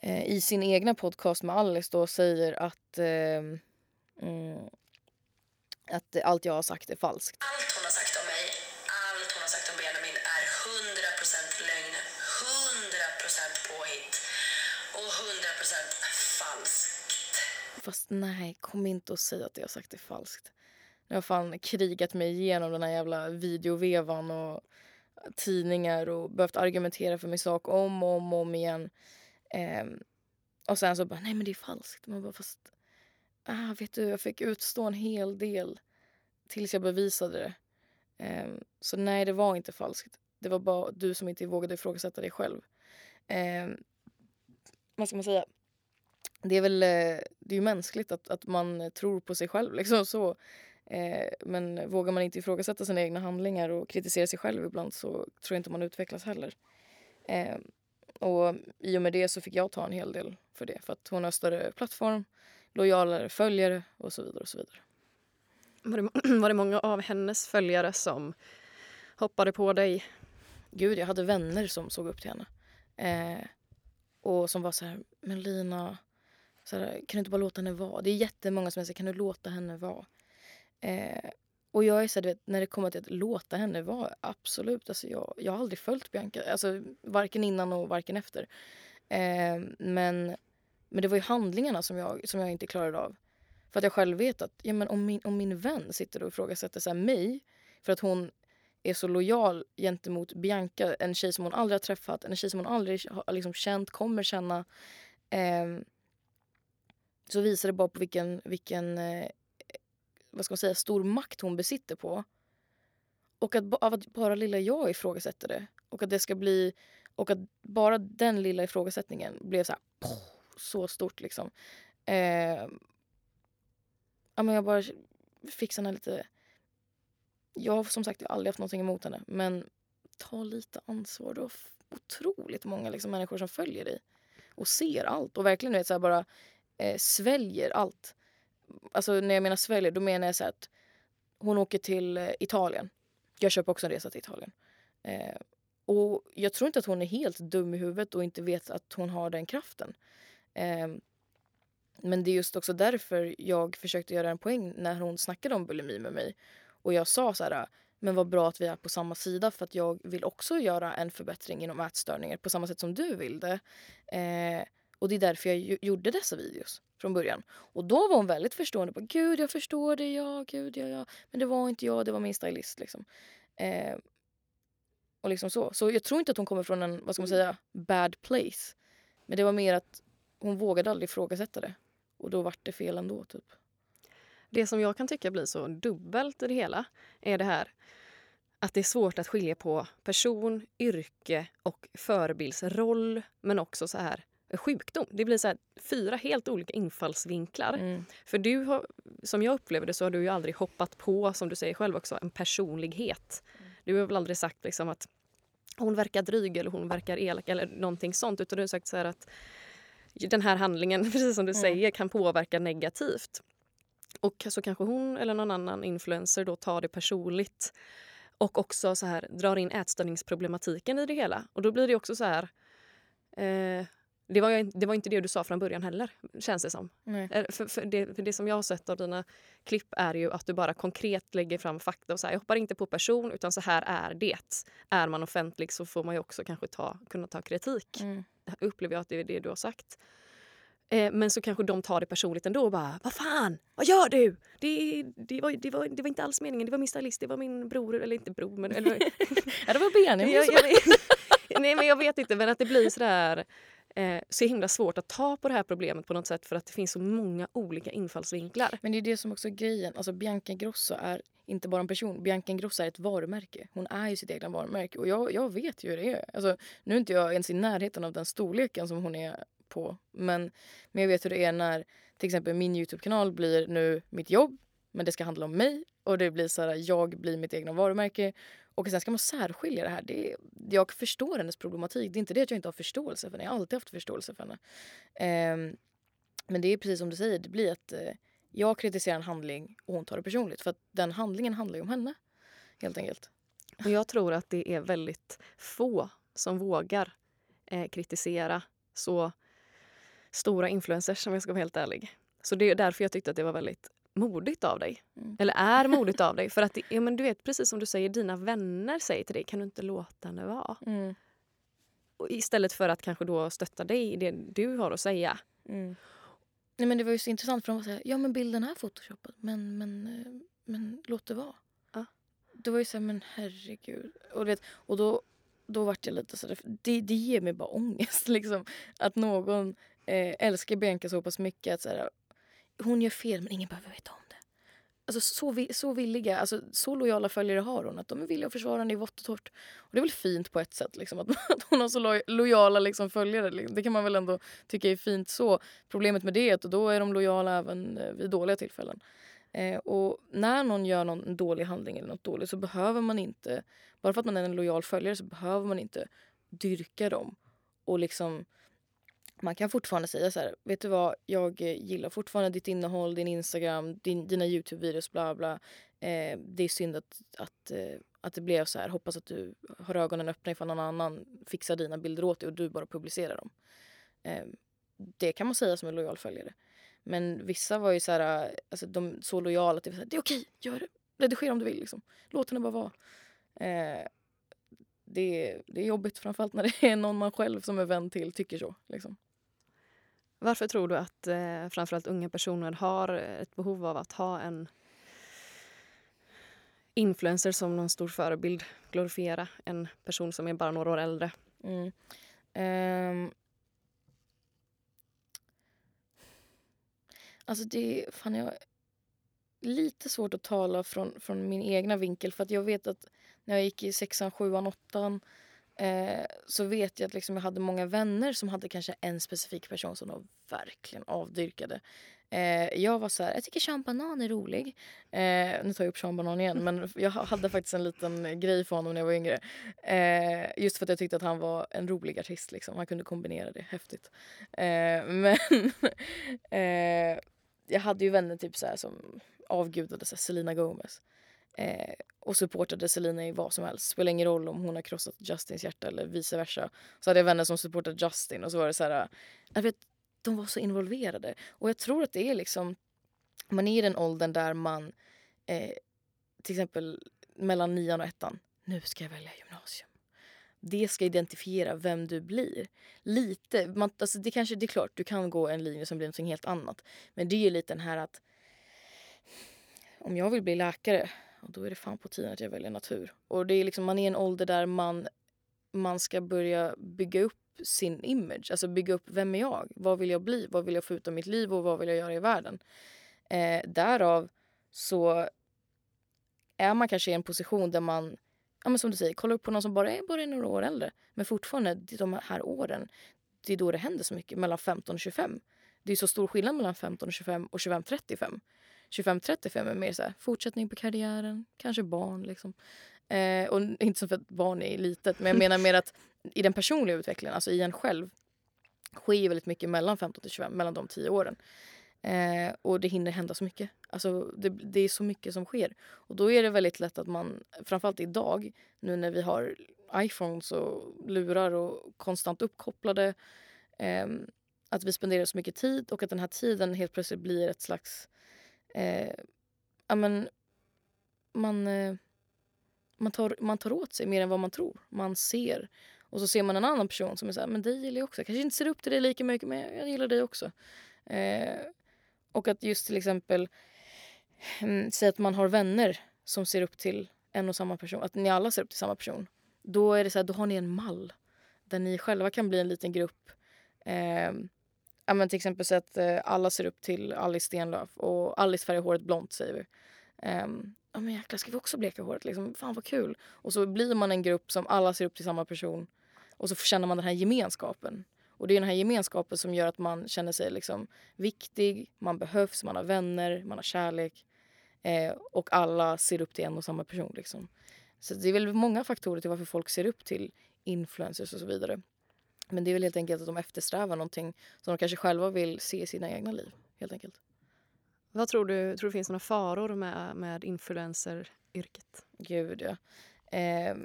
eh, i sin egna podcast med Alice då säger att eh, mm, att allt jag har sagt är falskt. Fast nej, kom inte och säg att jag har sagt det falskt. Jag har fan krigat mig igenom den här jävla videovevan och tidningar och behövt argumentera för min sak om och om, och om igen. Um, och sen så bara, nej men det är falskt. Man bara, fast ah, vet du, jag fick utstå en hel del tills jag bevisade det. Eh, så nej, det var inte falskt. Det var bara du som inte vågade ifrågasätta dig själv. Eh, vad ska man säga? Det är väl eh, det är mänskligt att, att man tror på sig själv. Liksom, så. Eh, men vågar man inte ifrågasätta sina egna handlingar och kritisera sig själv ibland så tror jag inte man utvecklas heller. Eh, och i och med det så fick jag ta en hel del för det. För att hon har större plattform, lojalare följare och så vidare. och så vidare. Var det, <clears throat> var det många av hennes följare som hoppade på dig? Gud, jag hade vänner som såg upp till henne. Eh, och som var så här, men Lina, så här, kan du inte bara låta henne vara? Det är jättemånga som säger, kan du låta henne vara? Eh, och jag är så här, vet, när det kommer till att låta henne vara, absolut. Alltså jag, jag har aldrig följt Bianca, alltså varken innan och varken efter. Eh, men, men det var ju handlingarna som jag, som jag inte klarade av. För att jag själv vet att ja, men om, min, om min vän sitter och ifrågasätter så här, mig för att hon är så lojal gentemot Bianca, en tjej som hon aldrig har träffat, en tjej som hon aldrig har liksom känt, kommer känna. Eh, så visar det bara på vilken, vilken eh, vad ska man säga, stor makt hon besitter på. Och att, av att bara lilla jag ifrågasätter det. Och att det ska bli... Och att bara den lilla ifrågasättningen blev så här, så stort liksom. Eh, ja, men jag bara fick såna lite... Jag har som sagt aldrig haft någonting emot henne. Men ta lite ansvar. Du har otroligt många liksom, människor som följer dig. Och ser allt. Och verkligen vet, så här, bara eh, sväljer allt. Alltså när jag menar sväljer, då menar jag så att hon åker till eh, Italien. Jag köper också en resa till Italien. Eh, och jag tror inte att hon är helt dum i huvudet och inte vet att hon har den kraften. Eh, men det är just också därför jag försökte göra en poäng när hon snackade om bulimi med mig. Och jag sa så här, men vad bra att vi är på samma sida för att jag vill också göra en förbättring inom ätstörningar på samma sätt som du vill det. Eh, och det är därför jag gjorde dessa videos från början. Och då var hon väldigt förstående. Bara, Gud, jag förstår det. Ja, gud, ja, ja. Men det var inte jag, det var min stylist. Liksom. Eh, och liksom så. Så jag tror inte att hon kommer från en, vad ska man säga, bad place. Men det var mer att hon vågade aldrig ifrågasätta det. Och då vart det fel ändå, typ. Det som jag kan tycka blir så dubbelt i det hela är det här att det är svårt att skilja på person, yrke och förebildsroll men också så här sjukdom. Det blir så här, fyra helt olika infallsvinklar. Mm. För du har, som jag upplever det så har du ju aldrig hoppat på, som du säger själv också, en personlighet. Mm. Du har väl aldrig sagt liksom att hon verkar dryg eller hon verkar elak eller någonting sånt. Utan du har sagt så att den här handlingen, <laughs> precis som du mm. säger, kan påverka negativt. Och så kanske hon eller någon annan influencer då tar det personligt och också så här drar in ätstörningsproblematiken i det hela. Och då blir det också så här... Eh, det var, ju, det var inte det du sa från början heller, känns det som. För, för, det, för det som jag har sett av dina klipp är ju att du bara konkret lägger fram fakta. och så här, Jag hoppar inte på person, utan så här är det. Är man offentlig så får man ju också kanske ta, kunna ta kritik. Mm. upplever jag att det är det du har sagt. Eh, men så kanske de tar det personligt ändå och bara “Vad fan, vad gör du? Det, det, var, det, var, det var inte alls meningen, det var min stylist, det var min bror, eller inte bror men... Eller, <laughs> ja, det var Benjamin. jag, jag, <laughs> nej men jag vet inte, men att det blir sådär eh, så himla svårt att ta på det här problemet på något sätt för att det finns så många olika infallsvinklar. Men det är det som också är grejen. Alltså Bianca Ingrosso är inte bara en person. Bianca Ingrosso är ett varumärke. Hon är ju sitt egna varumärke. Och jag, jag vet ju hur det är. Alltså, nu är inte jag ens i närheten av den storleken som hon är på. Men, men jag vet hur det är när till exempel min Youtube-kanal blir nu mitt jobb. Men det ska handla om mig och det blir så här, jag blir mitt egna varumärke. Och sen ska man särskilja det här. Det är, jag förstår hennes problematik. Det är inte det att jag inte har förståelse för henne. Jag har alltid haft förståelse för henne. Eh, men det är precis som du säger. Det blir att eh, jag kritiserar en handling och hon tar det personligt. För att den handlingen handlar ju om henne. Helt enkelt. Och jag tror att det är väldigt få som vågar eh, kritisera så stora influencers om jag ska vara helt ärlig. Så det är därför jag tyckte att det var väldigt modigt av dig. Mm. Eller är <laughs> modigt av dig. För att ja, men du vet, precis som du säger, dina vänner säger till dig kan du inte låta henne vara? Mm. Och istället för att kanske då stötta dig i det du har att säga. Mm. Nej, men det var ju så intressant för de var så här, ja men bilden är photoshoppad men, men, eh, men låt det vara. Ja. Det var ju så här, men herregud. Och, vet, och då, då vart jag lite så där, det, det ger mig bara <laughs> ångest liksom. Att någon eh, älskar Bianca så pass mycket att så här, hon gör fel men ingen behöver veta om det. alltså, så, så villiga, alltså, så lojala följare har hon. Att de är villiga att försvara henne i vått och torrt. Och det är väl fint på ett sätt liksom, att, <laughs> att hon har så lo lojala liksom, följare. Liksom. Det kan man väl ändå tycka är fint så. Problemet med det är att då är de lojala även eh, vid dåliga tillfällen. Eh, och när någon gör någon dålig handling eller något dåligt så behöver man inte, bara för att man är en lojal följare så behöver man inte dyrka dem och liksom man kan fortfarande säga så här, vet du vad, jag eh, gillar fortfarande ditt innehåll, din Instagram, din, dina Youtube-videos, bla bla. Eh, det är synd att, att, eh, att det blev så här. Hoppas att du har ögonen öppna ifall någon annan fixar dina bilder åt dig och du bara publicerar dem. Eh, det kan man säga som en lojal följare. Men vissa var ju så här, eh, alltså de så lojala att det var så här, det är okej, gör det. Redigera om du vill liksom. Låt henne bara vara. Eh, det, det är jobbigt framförallt när det är någon man själv som är vän till tycker så. Liksom. Varför tror du att eh, framförallt unga personer har eh, ett behov av att ha en influencer som någon stor förebild, glorifiera en person som är bara några år äldre? Mm. Um, alltså det, fan jag lite svårt att tala från, från min egna vinkel för att jag vet att när jag gick i sexan, sjuan, åttan eh, så vet jag att liksom jag hade många vänner som hade kanske en specifik person som de verkligen avdyrkade. Eh, jag var så här, jag tycker Sean Banan är rolig. Eh, nu tar jag upp Sean Banan igen men jag hade faktiskt en liten grej för honom när jag var yngre. Eh, just för att jag tyckte att han var en rolig artist liksom. Han kunde kombinera det häftigt. Eh, men <laughs> eh, jag hade ju vänner typ så här, som avgudade så här, Selena Gomez. Eh, och supportade Selina i vad som helst. Spelar ingen roll om hon har krossat Justins hjärta eller vice versa. Så hade jag vänner som supportade Justin och så var det så här. Äh, jag vet, de var så involverade. Och jag tror att det är liksom, man är i den åldern där man eh, till exempel mellan nian och ettan, nu ska jag välja gymnasium. Det ska identifiera vem du blir. Lite, man, alltså det, kanske, det är klart du kan gå en linje som blir något helt annat. Men det är ju lite den här att om jag vill bli läkare och då är det fan på tiden att jag väljer natur. Och det är liksom, man är i en ålder där man, man ska börja bygga upp sin image. Alltså bygga upp, vem är jag? Vad vill jag bli? Vad vill jag få ut av mitt liv och vad vill jag göra i världen? Eh, därav så är man kanske i en position där man, ja men som du säger, kollar upp på någon som bara är, bara är några år äldre. Men fortfarande, de här åren, det är då det händer så mycket, mellan 15 och 25. Det är så stor skillnad mellan 15 och 25 och 25-35. 25-35 är mer så här, fortsättning på karriären, kanske barn. Liksom. Eh, och inte så för att barn är litet, men jag menar mer att i den personliga utvecklingen, alltså i en själv, sker väldigt mycket mellan 15 till 25, mellan de tio åren. Eh, och det hinner hända så mycket. Alltså det, det, är så mycket som sker. Och då är det väldigt lätt att man, framförallt idag, nu när vi har iPhones och lurar och konstant uppkopplade, eh, att vi spenderar så mycket tid och att den här tiden helt plötsligt blir ett slags eh, ja, men, man, eh, man, tar, man tar åt sig mer än vad man tror. Man ser. Och så ser man en annan person som är så här, men dig gillar jag också. Jag kanske inte ser upp till dig lika mycket, men jag gillar dig också. Eh, och att just till exempel mm, säga att man har vänner som ser upp till en och samma person. Att ni alla ser upp till samma person. Då är det så här, då har ni en mall. Där ni själva kan bli en liten grupp. Eh, Ja, men till exempel så att eh, alla ser upp till Alice Stenlöf och Alice färgar håret blont säger vi. Um, ja men jäklar ska vi också bleka håret liksom? Fan vad kul. Och så blir man en grupp som alla ser upp till samma person. Och så känner man den här gemenskapen. Och det är den här gemenskapen som gör att man känner sig liksom viktig, man behövs, man har vänner, man har kärlek. Eh, och alla ser upp till en och samma person. Liksom. Så det är väl många faktorer till varför folk ser upp till influencers och så vidare. Men det är väl helt enkelt att de eftersträvar någonting som de kanske själva vill se i sina egna liv. Helt enkelt. Vad tror du, tror du finns några faror med, med influenceryrket? Gud, ja. Eh,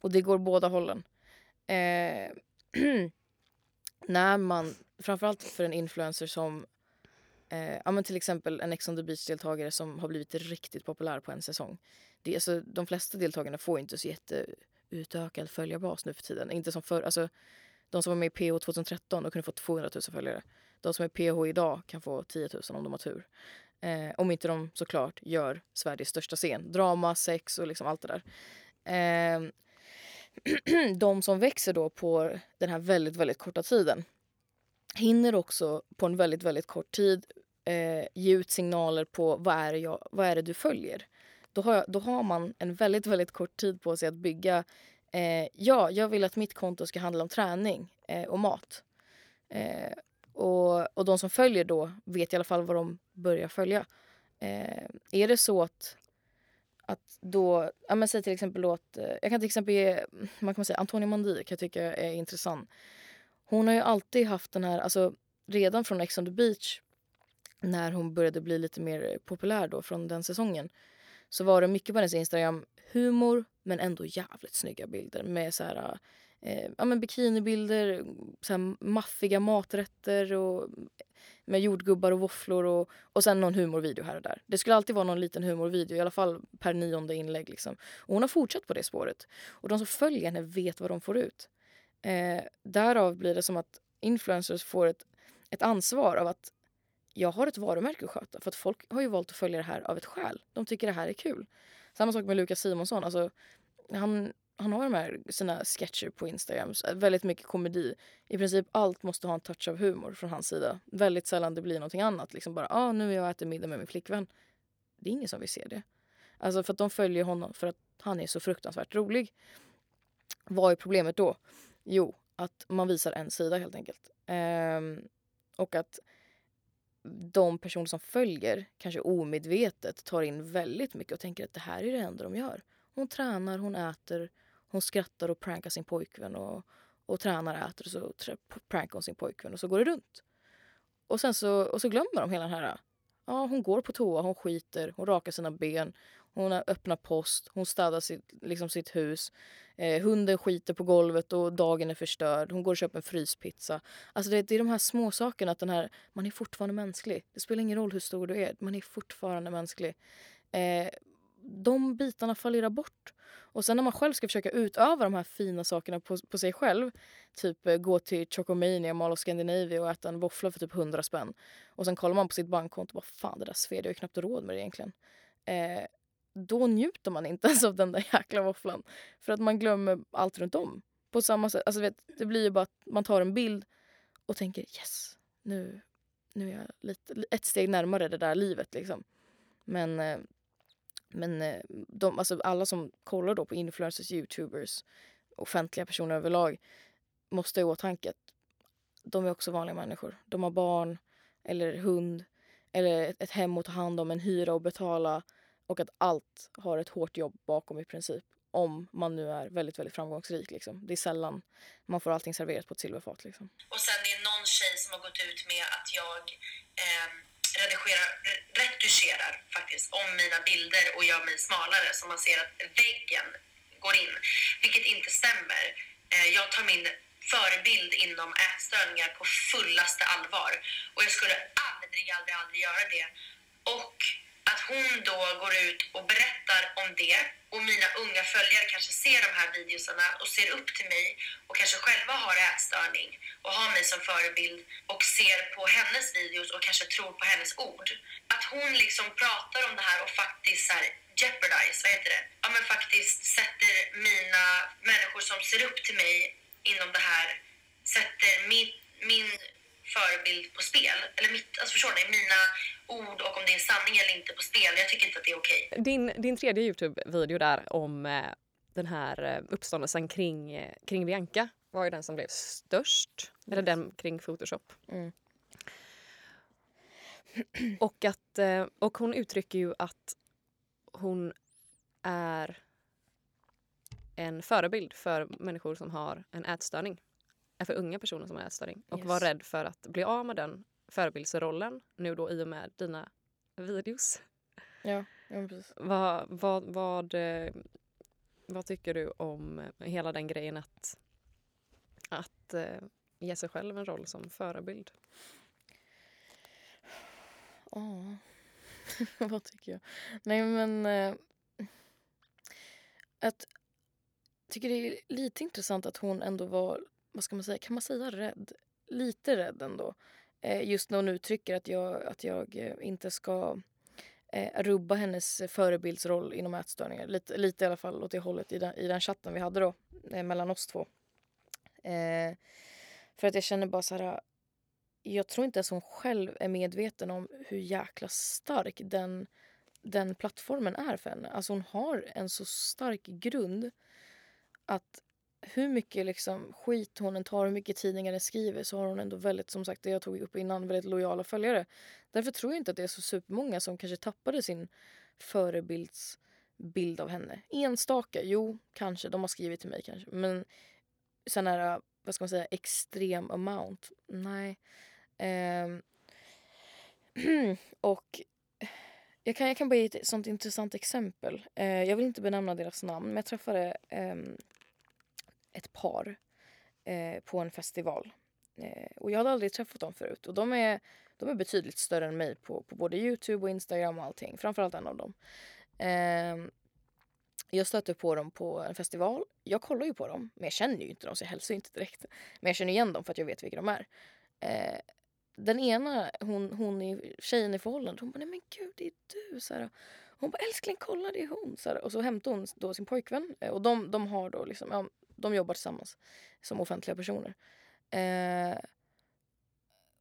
och det går båda hållen. Eh, <clears throat> när man, framförallt för en influencer som eh, ja, men till exempel en Ex on the beach-deltagare som har blivit riktigt populär på en säsong. Det, alltså, de flesta deltagarna får inte så jätteutökad följarbas nu för tiden. Inte som förr. Alltså, de som var med i PH 2013 de kunde få 200 000 följare. De som är PH idag kan få 10 000 om de har tur. Eh, om inte de såklart gör Sveriges största scen. Drama, sex och liksom allt det där. Eh, <clears throat> de som växer då på den här väldigt, väldigt korta tiden hinner också på en väldigt, väldigt kort tid eh, ge ut signaler på vad är, det jag, vad är det du följer. Då har, jag, då har man en väldigt, väldigt kort tid på sig att bygga eh, ja, jag vill att mitt konto ska handla om träning eh, och mat. Eh, och, och de som följer då vet i alla fall vad de börjar följa. Eh, är det så att, att då, ja men säg till exempel då att, eh, jag kan till exempel ge, man kan säga Antonia Mandi kan jag tycka är intressant. Hon har ju alltid haft den här, alltså redan från Ex on the beach när hon började bli lite mer populär då från den säsongen så var det mycket på hennes Instagram humor men ändå jävligt snygga bilder med så här, eh, ja, men bikinibilder, så här maffiga maträtter och med jordgubbar och våfflor och, och sen någon humorvideo här och där. Det skulle alltid vara någon liten humorvideo, i alla fall per nionde inlägg. Liksom. Och hon har fortsatt på det spåret. Och de som följer henne vet vad de får ut. Eh, därav blir det som att influencers får ett, ett ansvar av att jag har ett varumärke att sköta. För att folk har ju valt att följa det här av ett skäl. De tycker det här är kul. Samma sak med Lukas Simonsson. Alltså, han, han har de här sina sketcher på Instagram. Eh, väldigt mycket komedi. I princip allt måste ha en touch av humor från hans sida. Väldigt sällan det blir någonting annat. Liksom bara, ah, nu är jag och äter middag med min flickvän. Det är ingen som vill se det. Alltså för att de följer honom för att han är så fruktansvärt rolig. Vad är problemet då? Jo, att man visar en sida helt enkelt. Ehm, och att de personer som följer kanske omedvetet tar in väldigt mycket och tänker att det här är det enda de gör. Hon tränar, hon äter, hon skrattar och prankar sin pojkvän och, och tränar, äter och så prankar hon sin pojkvän och så går det runt. Och sen så, och så glömmer de hela den här Ja, hon går på toa, hon skiter, hon rakar sina ben, hon öppnar post, hon städar sitt, liksom sitt hus. Eh, hunden skiter på golvet och dagen är förstörd. Hon går och köper en fryspizza. Alltså det, det är de här små sakerna att den här, man är fortfarande mänsklig. Det spelar ingen roll hur stor du är, man är fortfarande mänsklig. Eh, de bitarna fallerar bort. Och sen när man själv ska försöka utöva de här fina sakerna på, på sig själv, typ eh, gå till Chocomania, Mall of Scandinavia och äta en våffla för typ 100 spänn. Och sen kollar man på sitt bankkonto och bara fan det där sved, jag har knappt råd med det egentligen. Eh, då njuter man inte <laughs> ens av den där jäkla våfflan. För att man glömmer allt runt om. På samma sätt, alltså vet, det blir ju bara att man tar en bild och tänker yes, nu, nu är jag lite, ett steg närmare det där livet liksom. Men, eh, men eh, de, alltså alla som kollar då på influencers, youtubers, offentliga personer överlag måste ha i åtanke att de är också vanliga människor. De har barn eller hund eller ett hem att ta hand om, en hyra att betala och att allt har ett hårt jobb bakom i princip. Om man nu är väldigt, väldigt framgångsrik. Liksom. Det är sällan man får allting serverat på ett silverfat. Liksom. Och sen det är någon tjej som har gått ut med att jag eh, redigerar, retuscherar faktiskt om mina bilder och gör mig smalare så man ser att väggen går in. Vilket inte stämmer. Eh, jag tar min förebild inom ätstörningar på fullaste allvar. Och jag skulle aldrig, aldrig, aldrig göra det. Och att hon då går ut och berättar om det och mina unga följare kanske ser de här videosarna och ser upp till mig och kanske själva har ätstörning och har mig som förebild och ser på hennes videos och kanske tror på hennes ord. Att hon liksom pratar om det här och faktiskt så här jeopardize, vad heter det? Ja men faktiskt sätter mina människor som ser upp till mig inom det här, sätter min, min förebild på spel. Eller mitt, alltså förstår ni? Mina ord och om det är sanning eller inte på spel. Jag tycker inte att det är okej. Okay. Din, din tredje Youtube-video där om eh, den här eh, uppståndelsen kring, eh, kring Bianca var ju den som blev störst. Yes. Eller den kring Photoshop. Mm. <clears throat> Och, att, eh, och hon uttrycker ju att hon är en förebild för människor som har en ätstörning är för unga personer som har ätstörning och yes. var rädd för att bli av med den förebildsrollen nu då i och med dina videos. Ja, ja precis. Vad, vad, vad, eh, vad tycker du om hela den grejen att, att eh, ge sig själv en roll som förebild? Ja, oh. <laughs> vad tycker jag? Nej men... Eh, att, jag tycker det är lite intressant att hon ändå var vad ska man säga, kan man säga rädd? Lite rädd ändå. Eh, just när hon uttrycker att jag, att jag eh, inte ska eh, rubba hennes förebildsroll inom ätstörningar. Lite, lite i alla fall åt det hållet i den, i den chatten vi hade då, eh, mellan oss två. Eh, för att jag känner bara så här... jag tror inte ens hon själv är medveten om hur jäkla stark den, den plattformen är för henne. Alltså hon har en så stark grund att hur mycket liksom skit hon än tar, hur mycket tidningar den skriver så har hon ändå väldigt, som sagt det jag tog upp innan, väldigt lojala följare. Därför tror jag inte att det är så supermånga som kanske tappade sin förebildsbild av henne. Enstaka, jo kanske, de har skrivit till mig kanske. Men sån här, vad ska man säga, extrem amount, nej. Ehm. <clears throat> och jag kan, jag kan bara ge ett sånt intressant exempel. Uh, jag vill inte benämna deras namn men jag träffade um, ett par eh, på en festival. Eh, och jag hade aldrig träffat dem förut. Och de är, de är betydligt större än mig på, på både Youtube och Instagram och allting. Framförallt en av dem. Eh, jag stötte på dem på en festival. Jag kollar ju på dem, men jag känner ju inte dem så jag hälsar inte direkt. Men jag känner igen dem för att jag vet vilka de är. Eh, den ena, hon, hon är tjejen i förhållandet, hon bara nej men gud det är du. Så här. Hon bara älskling kolla det är hon. Så här. Och så hämtar hon då sin pojkvän eh, och de, de har då liksom, ja, de jobbar tillsammans som offentliga personer. Eh,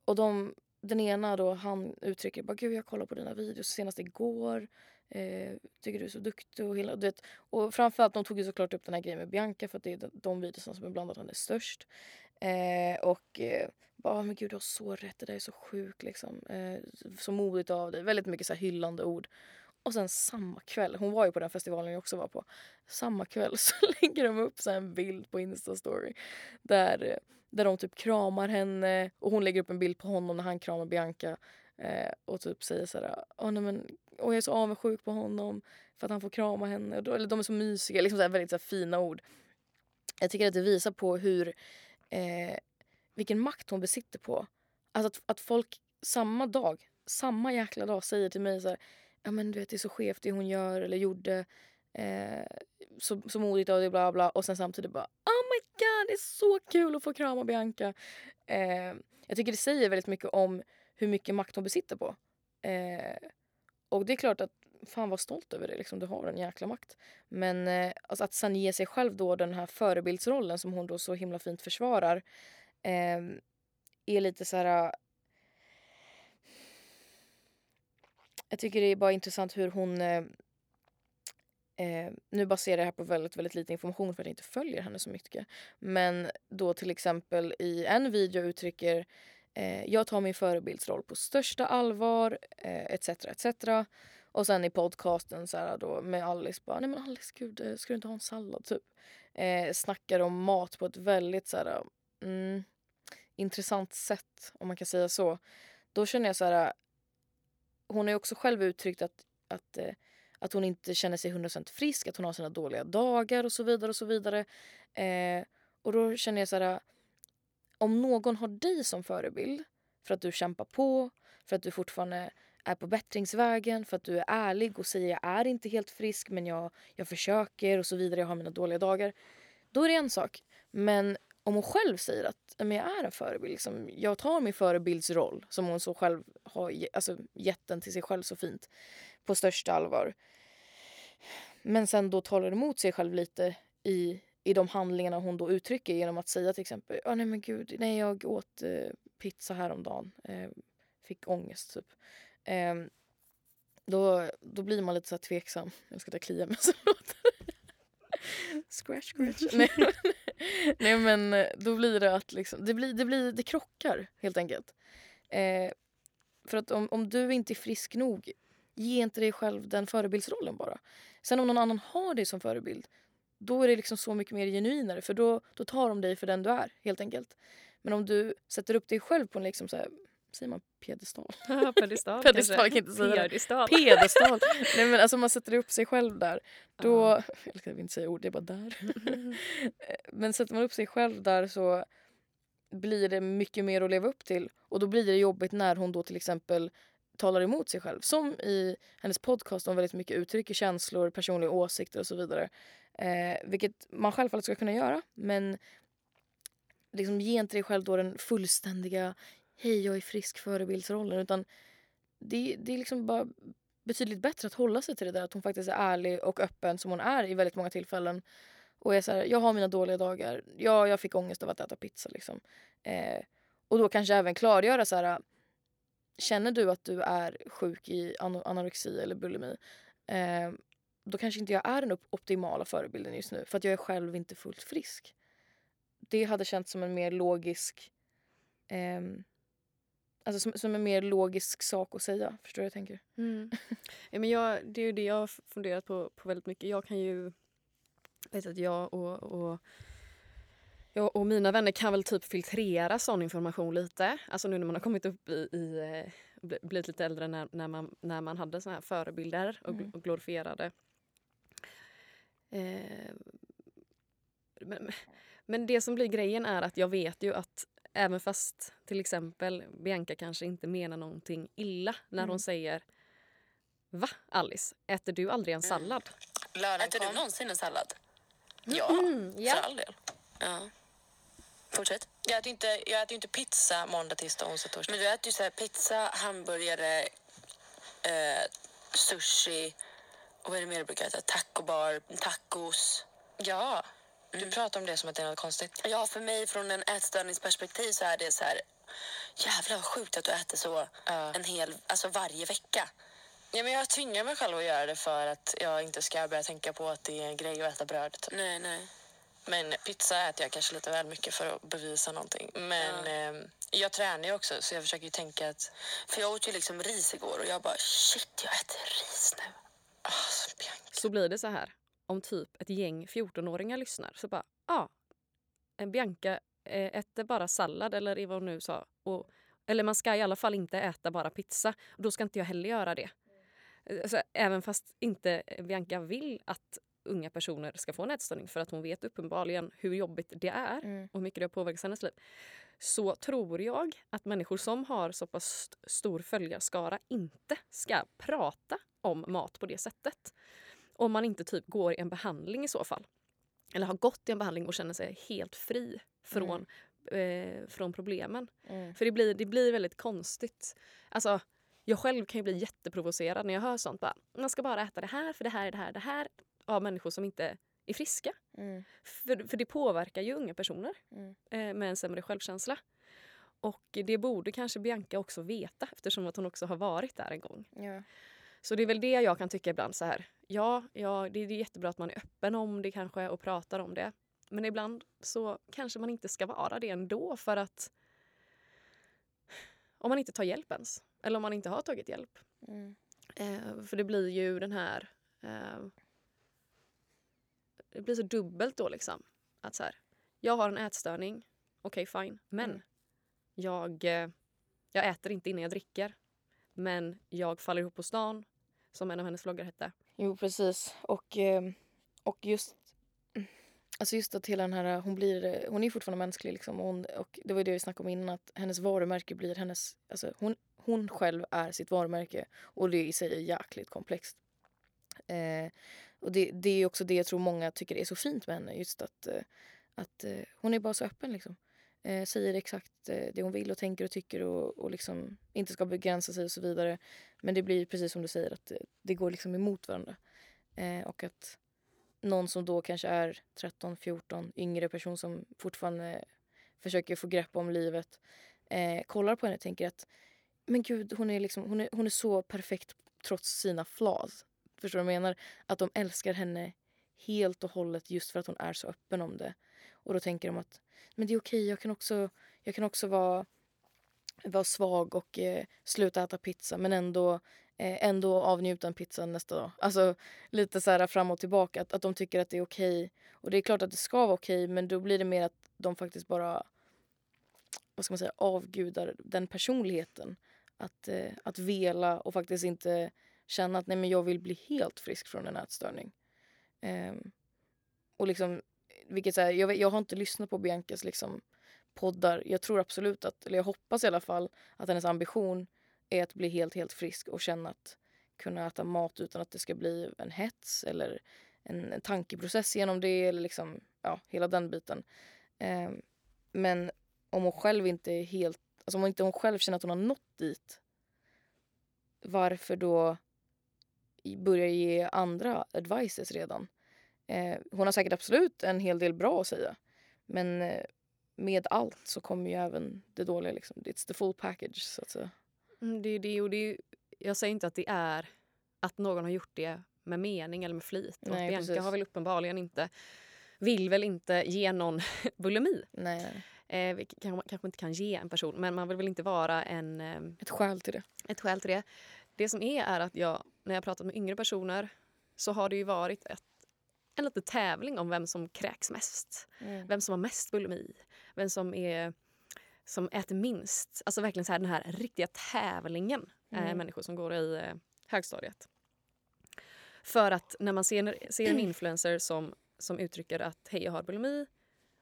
och de, den ena då han uttrycker bara gud jag kollar på dina videos senast igår. Eh, tycker du är så duktig och hela, du vet, och framförallt de tog ju såklart upp den här grejen med Bianca för att det är de, de videorna som är bland han är störst. Eh, och eh, bara, ah, men gud du har så rätt, det där är så sjukt liksom. Eh, så modigt av dig. Väldigt mycket så här hyllande ord. Och sen samma kväll, hon var ju på den festivalen jag också var på. Samma kväll <laughs> så lägger de upp så en bild på Insta-story. Där, där de typ kramar henne och hon lägger upp en bild på honom när han kramar Bianca. Eh, och typ säger såhär, oh, ah, nej men, åh, jag är så avundsjuk på honom för att han får krama henne. Och då, eller de är så mysiga, liksom så här, väldigt så här, fina ord. Jag tycker att det visar på hur eh, vilken makt hon besitter på. Alltså att, att folk samma dag, samma jäkla dag säger till mig så här, ja men du vet det är så skevt det hon gör eller gjorde. Eh, så, så modigt av det bla bla och sen samtidigt bara oh my god det är så kul att få krama Bianca. Eh, jag tycker det säger väldigt mycket om hur mycket makt hon besitter på. Eh, och det är klart att fan var stolt över det, liksom, du har en jäkla makt. Men eh, alltså att sen ge sig själv då den här förebildsrollen som hon då så himla fint försvarar eh, är lite så här... Jag tycker det är bara intressant hur hon... Eh, eh, nu baserar jag det här på väldigt, väldigt lite information för att jag inte följer henne så mycket. Men då till exempel i en video uttrycker eh, jag tar min förebildsroll på största allvar etc. Eh, etc. Och sen i podcasten så här då med Alice bara, nej men Alice gud, eh, ska du inte ha en sallad typ? Eh, snackar om mat på ett väldigt så här, mm, intressant sätt om man kan säga så. Då känner jag så här, hon har ju också själv uttryckt att, att, eh, att hon inte känner sig 100% frisk, att hon har sina dåliga dagar och så vidare och så vidare. Eh, och då känner jag så här, eh, om någon har dig som förebild för att du kämpar på, för att du fortfarande är på bättringsvägen för att du är ärlig och säger jag är inte helt frisk men jag, jag försöker och så vidare, jag har mina dåliga dagar. Då är det en sak. Men om hon själv säger att men jag är en förebild, liksom, jag tar min förebildsroll som hon så själv har alltså, gett den till sig själv så fint på största allvar. Men sen då talar emot sig själv lite i, i de handlingarna hon då uttrycker genom att säga till exempel oh, nej men gud, nej jag åt eh, pizza häromdagen, eh, fick ångest typ. Eh, då, då blir man lite så tveksam. Jag ska ta klia mig så låter Scratch, scratch. <laughs> nej, nej men eh, då blir det att liksom, det, blir, det, blir, det krockar helt enkelt. Eh, för att om, om du inte är frisk nog, ge inte dig själv den förebildsrollen bara. Sen om någon annan har dig som förebild, då är det liksom så mycket mer genuinare för då, då tar de dig för den du är helt enkelt. Men om du sätter upp dig själv på en liksom så här, säger man piedestal? <laughs> pedestal Pedestal kan inte säga Piedestal. Pedestal. Nej men alltså man sätter upp sig själv där. Då, uh. jag ska inte säga ord, det är bara där. <laughs> men sätter man upp sig själv där så blir det mycket mer att leva upp till. Och då blir det jobbigt när hon då till exempel talar emot sig själv. Som i hennes podcast, hon väldigt mycket uttrycker känslor, personliga åsikter och så vidare. Eh, vilket man självfallet ska kunna göra. Men liksom ge inte dig själv då den fullständiga hej jag är frisk förebildsrollen utan det, det är liksom bara betydligt bättre att hålla sig till det där att hon faktiskt är ärlig och öppen som hon är i väldigt många tillfällen. Och är så här, jag har mina dåliga dagar. Ja, jag fick ångest av att äta pizza liksom. Eh, och då kanske även klargöra så här känner du att du är sjuk i anorexi eller bulimi eh, då kanske inte jag är den optimala förebilden just nu för att jag är själv inte fullt frisk. Det hade känts som en mer logisk eh, Alltså som, som en mer logisk sak att säga. Förstår du vad jag tänker? Mm. <laughs> ja, men jag, det är ju det jag har funderat på, på väldigt mycket. Jag kan ju... Vet att jag och, och jag och mina vänner kan väl typ filtrera sån information lite. Alltså nu när man har kommit upp i, i eh, blivit lite äldre när, när, man, när man hade såna här förebilder och, mm. och glorifierade. Eh, men, men det som blir grejen är att jag vet ju att även fast till exempel Bianca kanske inte menar någonting illa när mm. hon säger Va Alice, äter du aldrig en sallad? Mm. Äter du någonsin en sallad? Ja, mm, ja. för all del. Ja. Fortsätt. Jag äter, inte, jag äter inte pizza måndag, tisdag, onsdag, torsdag. Men du äter ju så pizza, hamburgare, eh, sushi och vad är det mer du brukar äta? Tacobar, tacos. Ja, du mm. pratar om det som att det är något konstigt. Ja, för mig från en ätstörningsperspektiv så är det så här jävlar vad sjukt att du äter så uh. en hel, alltså varje vecka. Ja, men jag tvingar mig själv att göra det för att jag inte ska börja tänka på att det är en grej att äta bröd. Typ. Nej, nej. Men pizza äter jag kanske lite väl mycket för att bevisa någonting. Men ja. eh, jag tränar ju också så jag försöker tänka att... För jag åt ju liksom ris igår och jag bara shit jag äter ris nu. Oh, så, så blir det så här om typ ett gäng 14-åringar lyssnar så bara ja, ah, Bianca eh, äter bara sallad eller vad hon nu sa. Och, eller man ska i alla fall inte äta bara pizza. Och då ska inte jag heller göra det. Alltså, även fast inte Bianca vill att unga personer ska få en ätstörning för att hon vet uppenbarligen hur jobbigt det är mm. och hur mycket det har påverkat hennes liv. Så tror jag att människor som har så pass stor följarskara inte ska prata om mat på det sättet. Om man inte typ går i en behandling i så fall. Eller har gått i en behandling och känner sig helt fri från, mm. eh, från problemen. Mm. För det blir, det blir väldigt konstigt. Alltså, jag själv kan ju bli jätteprovocerad när jag hör sånt. Bara, man ska bara äta det här för det här är det här det här av människor som inte är friska. Mm. För, för det påverkar ju unga personer mm. eh, med en sämre självkänsla. Och det borde kanske Bianca också veta eftersom att hon också har varit där en gång. Ja. Så det är väl det jag kan tycka ibland så här. Ja, ja det, är jättebra att man är öppen om det kanske och pratar om det. Men ibland så kanske man inte ska vara det ändå för att om man inte tar hjälp ens. Eller om man inte har tagit hjälp. Mm. Eh, för det blir ju den här eh, det blir så dubbelt då liksom. Att så här, jag har en ätstörning, okej okay, fine, men mm. jag, eh, jag äter inte innan jag dricker. Men jag faller ihop på stan, som en av hennes vloggar hette. Jo precis och, eh, och just Alltså just att hela den här, hon blir, hon är fortfarande mänsklig liksom och, hon, och det var det vi snackade om innan att hennes varumärke blir hennes, alltså hon, hon själv är sitt varumärke och det i sig är jäkligt komplext. Eh, och det, det är också det jag tror många tycker är så fint med henne. Just att, eh, att eh, hon är bara så öppen liksom. Eh, säger exakt eh, det hon vill och tänker och tycker och, och liksom inte ska begränsa sig och så vidare. Men det blir precis som du säger att det, det går liksom emot varandra. Eh, och att någon som då kanske är 13, 14, yngre person som fortfarande försöker få grepp om livet eh, kollar på henne och tänker att men gud, hon är, liksom, hon är, hon är så perfekt trots sina flaws. Förstår du vad jag menar? Att de älskar henne helt och hållet just för att hon är så öppen om det. Och då tänker de att men det är okej, jag kan också, jag kan också vara, vara svag och eh, sluta äta pizza men ändå, eh, ändå avnjuta en pizza nästa dag. Alltså lite så här fram och tillbaka. Att, att de tycker att det är okej. Och det är klart att det ska vara okej men då blir det mer att de faktiskt bara vad ska man säga, avgudar den personligheten. Att, eh, att vela och faktiskt inte känna att nej men jag vill bli helt frisk från en ätstörning. Um, och liksom, vilket så här, jag, jag har inte lyssnat på Biancas liksom, poddar. Jag tror absolut att, eller jag hoppas i alla fall, att hennes ambition är att bli helt, helt frisk och känna att kunna äta mat utan att det ska bli en hets eller en, en tankeprocess genom det eller liksom, ja, hela den biten. Eh, men om hon själv inte är helt, alltså om inte hon själv känner att hon har nått dit varför då börja ge andra advices redan. Eh, hon har säkert absolut en hel del bra att säga. Men, eh, med allt så kommer ju även det dåliga. Liksom. It's the full package så att säga. Mm, det det och det jag säger inte att det är att någon har gjort det med mening eller med flit. Och Nej, Bianca precis. har väl uppenbarligen inte, vill väl inte ge någon <laughs> bulimi. Nej. Eh, vilket kan- kanske inte kan ge en person, men man vill väl inte vara en, eh, Ett skäl till det. ett skäl till det. Det som är är att jag, när jag pratat med yngre personer så har det ju varit ett, en liten tävling om vem som kräks mest. Mm. Vem som har mest bulimi. Vem som, är, som äter minst. Alltså verkligen så här, den här riktiga tävlingen. Eh, Mm. människor som går i eh, högstadiet. För att när man ser, ser en <clears throat> influencer som, som uttrycker att hej jag har bulimi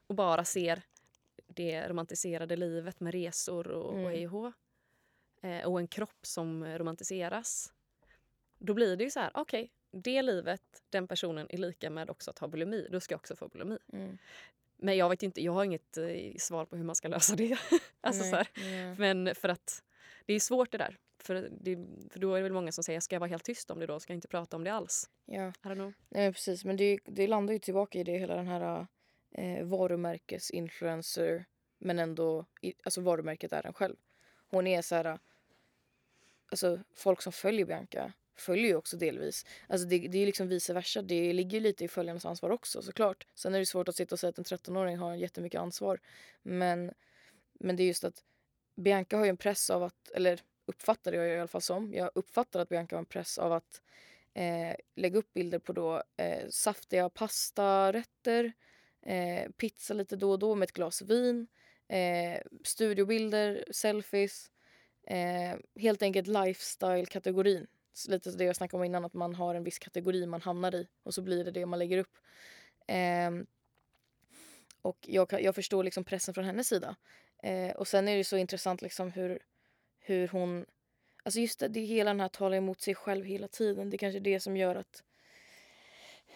och bara ser det romantiserade livet med resor och, Mm. och hej och hå, eh, och en kropp som romantiseras. Då blir det ju så här, okej, det livet, den personen är lika med också att ha bulimi. Då ska jag också få bulimi. Mm. Men jag vet inte, jag har inget eh, svar på hur man ska lösa det. <laughs> alltså Nej, så här. nej. Men för att det är svårt det där. För, det, för då är det väl många som säger, ska jag vara helt tyst om det då? Ska jag inte prata om det alls? Ja. I. Nej, men precis. Men det, det landar ju tillbaka i det hela den här eh, varumärkesinfluencer men ändå, i, alltså varumärket är den själv. Hon är så här, alltså folk som följer Bianca följer ju också delvis. Alltså det, det är ju liksom vice versa. Det ligger ju lite i följarnas ansvar också såklart. Sen är det svårt att sitta och säga att en 13-åring har jättemycket ansvar. Men, men det är just att Bianca har ju en press av att, eller uppfattar jag i alla fall som, jag uppfattar att Bianca har en press av att eh, lägga upp bilder på då eh, saftiga pastarätter, eh, pizza lite då och då med ett glas vin, eh, studiobilder, selfies. Eh, helt enkelt lifestyle-kategorin. Lite det jag snackade om innan, att man har en viss kategori man hamnar i och så blir det det man lägger upp. Eh, och jag, jag förstår liksom pressen från hennes sida. Eh, och sen är det så intressant liksom hur, hur hon... Alltså just det, det hela den här talar emot sig själv hela tiden. Det är kanske är det som gör att,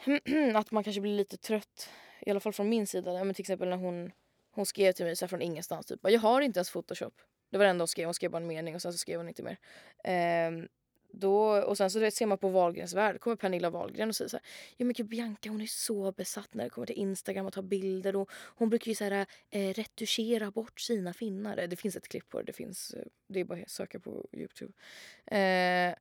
<clears throat> att man kanske blir lite trött. I alla fall från min sida. Ja, Men till exempel när hon, hon skrev till mig så här från ingenstans. Typ, jag har inte ens Photoshop. Det var det enda hon skrev. Hon skrev bara en mening och sen så skrev hon inte mer. Eh, då, och sen så det ser man på Wahlgrens värld. kommer Pernilla Wahlgren och säger så här. Ja men gud Bianca hon är så besatt när det kommer till Instagram och ta bilder. Och hon brukar ju så här, eh, retuschera bort sina finnar. Det finns ett klipp på det. Det, finns, eh, det är bara att söka på Youtube. Eh,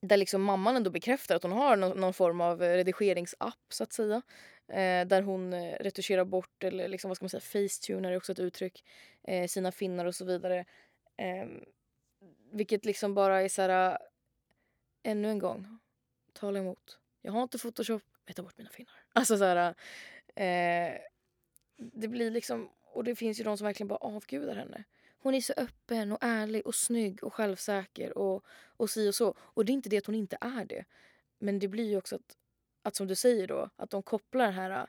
där liksom mamman ändå bekräftar att hon har någon, någon form av redigeringsapp så att säga. Eh, där hon eh, retuscherar bort eller liksom, vad ska man säga, facetuner är också ett uttryck. Eh, sina finnar och så vidare. Eh, vilket liksom bara är så här... Äh, ännu en gång. Tala emot. Jag har inte photoshop. Jag tar bort mina finnar. <laughs> Alltså så här... Äh, eh, det blir liksom... Och det finns ju de som verkligen bara avgudar henne. Hon är så öppen och ärlig och snygg och självsäker och, och si och så. Och det är inte det att hon inte är det. Men det blir ju också att, att som du säger då, att de kopplar den här... Äh,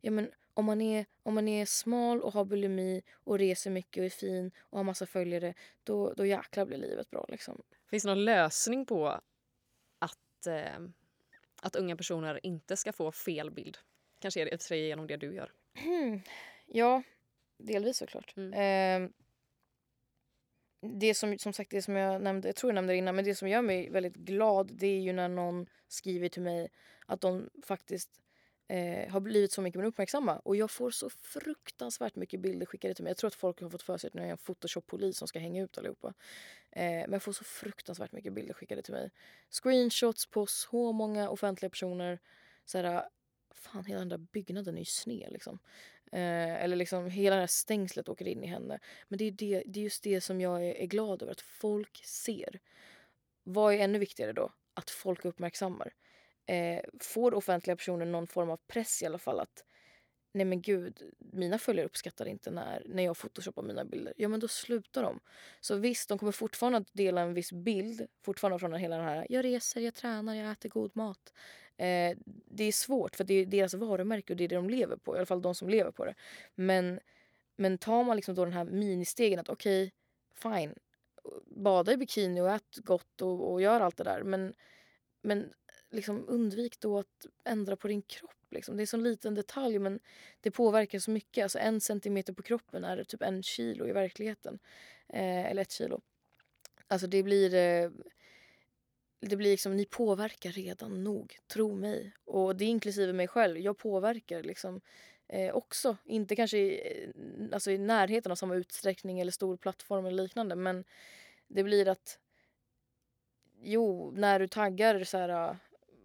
ja men om man, är, om man är smal och har bulimi och reser mycket och är fin och har massa följare då, då jäklar blir livet bra liksom. Finns det någon lösning på att, eh, att unga personer inte ska få fel bild? Kanske är det i genom det du gör. Ja, delvis såklart. Mm. Eh, det som, som sagt, det som jag nämnde, jag tror jag nämnde det innan, men det som gör mig väldigt glad det är ju när någon skriver till mig att de faktiskt eh, har blivit så mycket mer uppmärksamma. Och jag får så fruktansvärt mycket bilder skickade till mig. Jag tror att folk har fått för sig att nu är jag en photoshop-polis som ska hänga ut allihopa. Eh, men jag får så fruktansvärt mycket bilder skickade till mig. Screenshots på så många offentliga personer. Såhär, fan hela den där byggnaden är ju sned liksom. Eh, eller liksom hela det här stängslet åker in i henne. Men det är, det, det är just det som jag är, är glad över, att folk ser. Vad är ännu viktigare då? Att folk uppmärksammar. Eh, får offentliga personer någon form av press i alla fall att nej men gud, mina följare uppskattar inte när, när jag photoshoppar mina bilder. Ja men då slutar de. Så visst, de kommer fortfarande att dela en viss bild, fortfarande från hela den här jag reser, jag tränar, jag äter god mat. Eh, det är svårt för det är deras varumärke och det är det de lever på, i alla fall de som lever på det. Men, men tar man liksom då den här ministegen att okej, fine, bada i bikini och ät gott och, och gör allt det där men, men liksom undvik då att ändra på din kropp. Liksom. Det är en sån liten detalj men det påverkar så mycket. Alltså en centimeter på kroppen är typ en kilo i verkligheten. Eh, eller ett kilo. Alltså det blir... Eh, det blir liksom, ni påverkar redan nog, tro mig. Och det är inklusive mig själv. Jag påverkar liksom eh, också. Inte kanske i, eh, alltså i närheten av samma utsträckning eller stor plattform eller liknande men det blir att jo, när du taggar så här,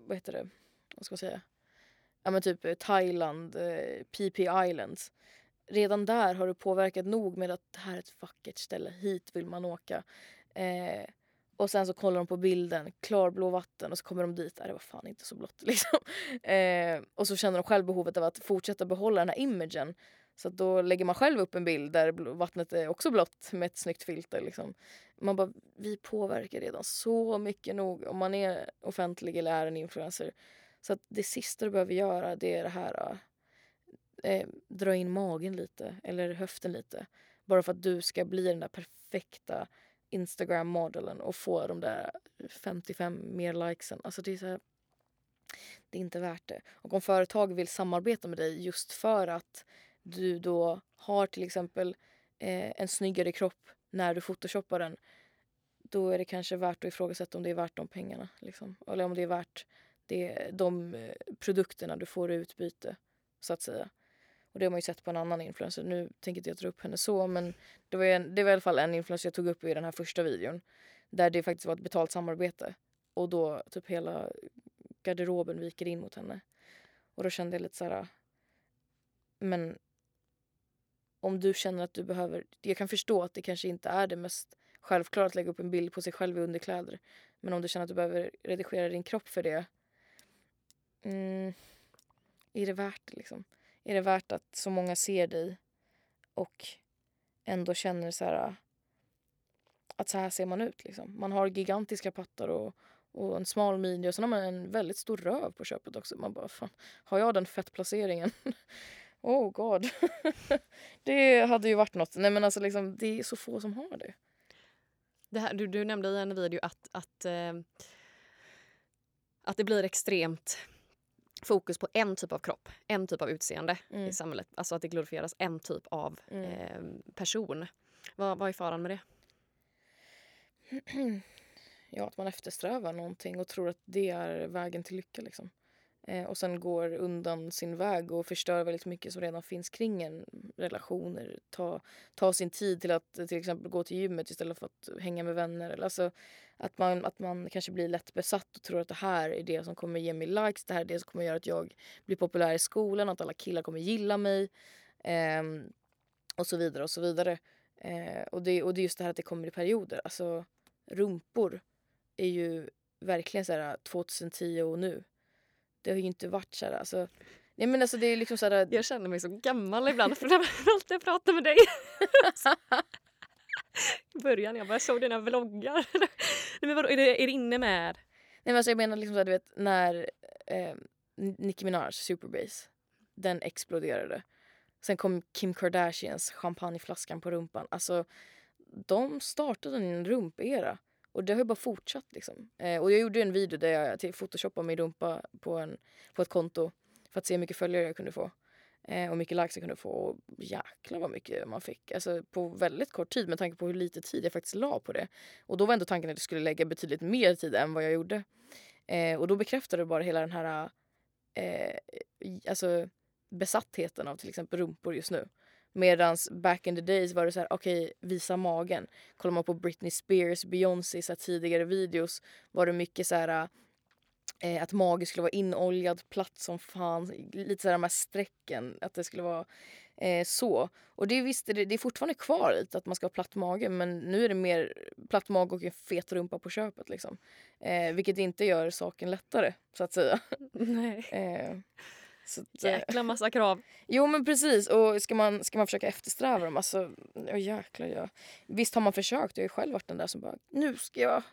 vad heter det, vad ska man säga, ja men typ eh, Thailand, eh, PP Islands. Redan där har du påverkat nog med att det här är ett vackert ställe, hit vill man åka. Eh, och sen så kollar de på bilden, klarblå vatten och så kommer de dit, äh, det var fan inte så blått <laughs> liksom. Eh, och så känner de själv behovet av att fortsätta behålla den här imagen. Så då lägger man själv upp en bild där vattnet är också blått med ett snyggt filter. Liksom. Man bara, vi påverkar redan så mycket nog om man är offentlig eller är en influencer. Så att det sista du behöver göra det är det här äh, eh, dra in magen lite eller höften lite. Bara för att du ska bli den där perfekta Instagram-modellen och få de där 55 mer likesen. Alltså det är så här, det är inte värt det. Och om företag vill samarbeta med dig just för att du då har till exempel eh, en snyggare kropp när du photoshoppar den då är det kanske värt att ifrågasätta om det är värt de pengarna. Liksom. Eller om det är värt det, de eh, produkterna du får i utbyte, så att säga. Och det har man ju sett på en annan influencer. Nu tänker inte jag dra upp henne så men det var, en, det var i alla fall en influencer jag tog upp i den här första videon. Där det faktiskt var ett betalt samarbete. Och då typ hela garderoben viker in mot henne. Och då kände jag lite så här. Ah, men om du känner att du behöver... Jag kan förstå att det kanske inte är det mest självklara att lägga upp en bild på sig själv i underkläder. Men om du känner att du behöver redigera din kropp för det. Mm, är det värt det liksom? Är det värt att så många ser dig och ändå känner så här att så här ser man ut liksom. Man har gigantiska pattar och, och en smal midja och sen har man en väldigt stor röv på köpet också. Man bara fan, har jag den fettplaceringen? <laughs> oh god. <laughs> det hade ju varit något. Nej men alltså liksom, det är så få som har det. det här, du, du nämnde i en video att, att, eh, att det blir extremt fokus på en typ av kropp, en typ av utseende mm. i samhället. Alltså att det glorifieras en typ av mm. eh, person. Vad, vad är faran med det? <clears throat> Ja, att man eftersträvar någonting och tror att det är vägen till lycka. Liksom. Eh, och sen går undan sin väg och förstör väldigt mycket som redan finns kring en. Relationer, ta, ta sin tid till att till exempel gå till gymmet istället för att hänga med vänner. Alltså, att, man, att man kanske blir lätt besatt och tror att det här är det som kommer ge mig likes, det här är det som kommer göra att jag blir populär i skolan, att alla killar kommer gilla mig. Eh, och så vidare och så vidare. Eh, och, det, och det är just det här att det kommer i perioder. Alltså rumpor är ju verkligen så här 2010 och nu det har ju inte varit så här, alltså, Nej men alltså det är liksom så här, Jag känner mig så gammal ibland för när jag pratar med dig. <laughs> I början, jag bara såg dina vloggar. men vadå, är det, är det inne med? Nej men alltså jag menar liksom så här, du vet när eh, Nicki Minaj Superbase, den exploderade. Sen kom Kim Kardashians champagneflaskan på rumpan. Alltså de startade en rumpera. Och det har ju bara fortsatt liksom. Eh, och jag gjorde en video där jag photoshoppade min rumpa på, en, på ett konto för att se hur mycket följare jag kunde få. Eh, och hur mycket likes jag kunde få. Och jäklar vad mycket man fick. Alltså på väldigt kort tid med tanke på hur lite tid jag faktiskt la på det. Och då var ändå tanken att jag skulle lägga betydligt mer tid än vad jag gjorde. Eh, och då bekräftade det bara hela den här eh, alltså besattheten av till exempel rumpor just nu. Medans back in the days var det så här, okej, okay, visa magen. Kollar man på Britney Spears, Beyoncé, så tidigare videos var det mycket så här eh, att magen skulle vara inoljad, platt som fan. Lite så här de här strecken, att det skulle vara eh, så. Och det visst, det, det är fortfarande kvar lite att man ska ha platt mage men nu är det mer platt mage och en fet rumpa på köpet liksom. Eh, vilket inte gör saken lättare så att säga. <laughs> Nej. Eh, så Jäkla massa krav. Jo men precis och ska man, ska man försöka eftersträva dem, alltså oh, jäklar ja. Visst har man försökt, jag har ju själv varit den där som bara nu ska jag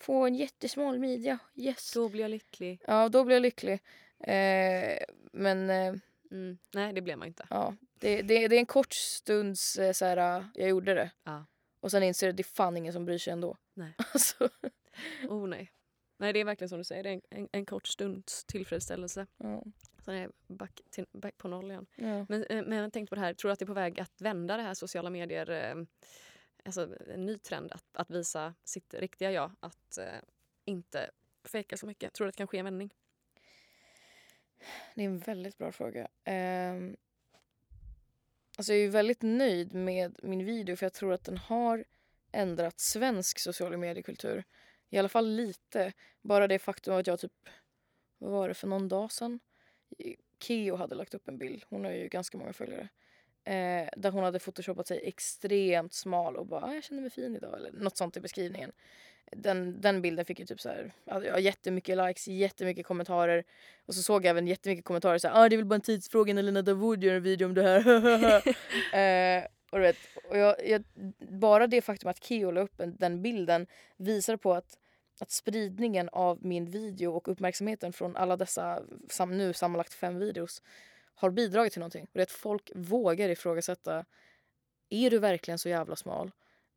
få en jättesmal midja, yes. Då blir jag lycklig. Ja då blir jag lycklig. Eh, men eh, mm. Nej det blev man inte. Ja, det, det, det är en kort stunds eh, så här, jag gjorde det. Ja. Och sen inser jag att det är fan ingen som bryr sig ändå. Nej. <laughs> alltså. Oh nej. Nej det är verkligen som du säger, det är en, en, en kort stunds tillfredsställelse. Ja. Sen är jag back, till, back på noll igen. Ja. Men, eh, men jag tänkte på det här, tror du att det är på väg att vända det här sociala medier? Eh, alltså en ny trend att, att visa sitt riktiga jag. Att eh, inte fejka så mycket. Tror du att det kan ske en vändning? Det är en väldigt bra fråga. Um, alltså jag är väldigt nöjd med min video för jag tror att den har ändrat svensk social mediekultur. I alla fall lite. Bara det faktum att jag typ, vad var det för någon dag sedan? Keo hade lagt upp en bild, hon har ju ganska många följare. Eh, där hon hade photoshopat sig extremt smal och bara ah, “jag känner mig fin idag” eller något sånt i beskrivningen. Den, den bilden fick ju typ så här, ja, jättemycket likes, jättemycket kommentarer. Och så såg jag även jättemycket kommentarer så här, ah, det är väl bara en tidsfråga när Lina Davoud gör en video om det här. <laughs> eh, och du vet, och jag, jag, bara det faktum att Keo la upp en, den bilden visar på att, att spridningen av min video och uppmärksamheten från alla dessa sam, nu sammanlagt fem videos har bidragit till någonting. Och det är att folk vågar ifrågasätta. Är du verkligen så jävla smal?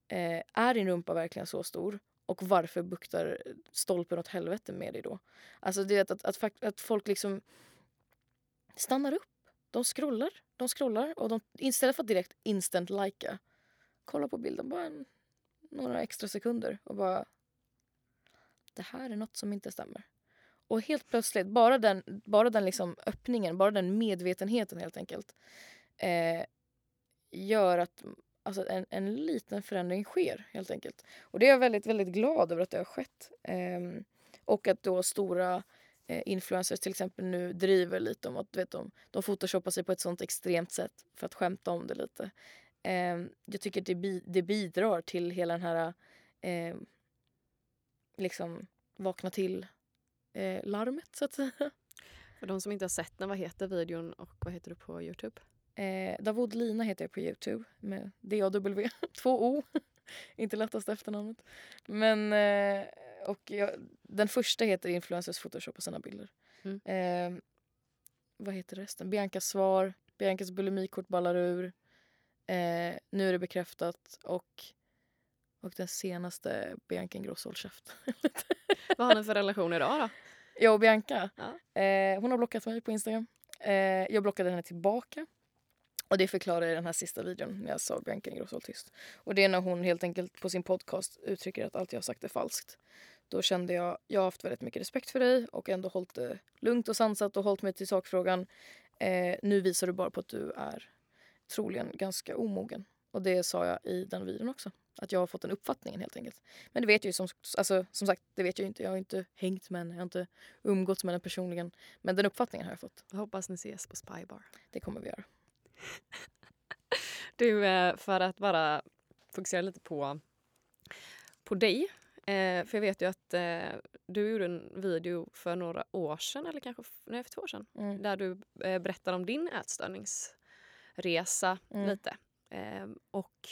Eh, är din rumpa verkligen så stor? Och varför buktar stolpen åt helvete med dig då? Alltså det är att, att, att, att folk liksom stannar upp. De scrollar, de scrollar och de, istället för att direkt instant likea kolla på bilden bara en, några extra sekunder och bara det här är något som inte stämmer. Och helt plötsligt, bara den, bara den liksom öppningen, bara den medvetenheten helt enkelt eh, gör att alltså en, en liten förändring sker helt enkelt. Och det är jag väldigt, väldigt glad över att det har skett. Eh, och att då stora eh, influencers till exempel nu driver lite om att vet, de, de photoshoppar sig på ett sånt extremt sätt för att skämta om det lite. Eh, jag tycker att det, bi det bidrar till hela den här eh, liksom vakna till eh, larmet så att säga. För de som inte har sett den, vad heter videon och vad heter du på Youtube? Eh, Davud Lina heter jag på Youtube med D-A-W, <laughs> två O. <laughs> inte lättaste efternamnet. Men, eh, och jag, den första heter Influencers Photoshop på sina bilder. Mm. Eh, vad heter resten? Biancas svar, Biancas bulimikort ballar ur. Eh, nu är det bekräftat och, och den senaste Bianca Ingrosso håll käft. vad har ni för relation idag då? Jag och Bianca? Ja. Eh, hon har blockat mig på Instagram. Eh, jag blockade henne tillbaka. Och det förklarar jag i den här sista videon när jag sa Bianca Ingrosso tyst. Och det är när hon helt enkelt på sin podcast uttrycker att allt jag har sagt är falskt. Då kände jag, jag har haft väldigt mycket respekt för dig och ändå hållit det lugnt och sansat och hållit mig till sakfrågan. Eh, nu visar du bara på att du är troligen ganska omogen. Och det sa jag i den videon också. Att jag har fått den uppfattningen helt enkelt. Men det vet jag ju som, alltså, som sagt, det vet jag inte. Jag har inte hängt med henne, jag har inte umgåtts med henne personligen. Men den uppfattningen har jag fått. Jag hoppas ni ses på Spybar. Det kommer vi göra. <laughs> du, eh, för att bara fokusera lite på, på dig. Eh, för jag vet ju att eh, du gjorde en video för några år sedan, eller kanske nej, för två år sedan, mm. där du berättade om din ätstörningsresa mm. lite. och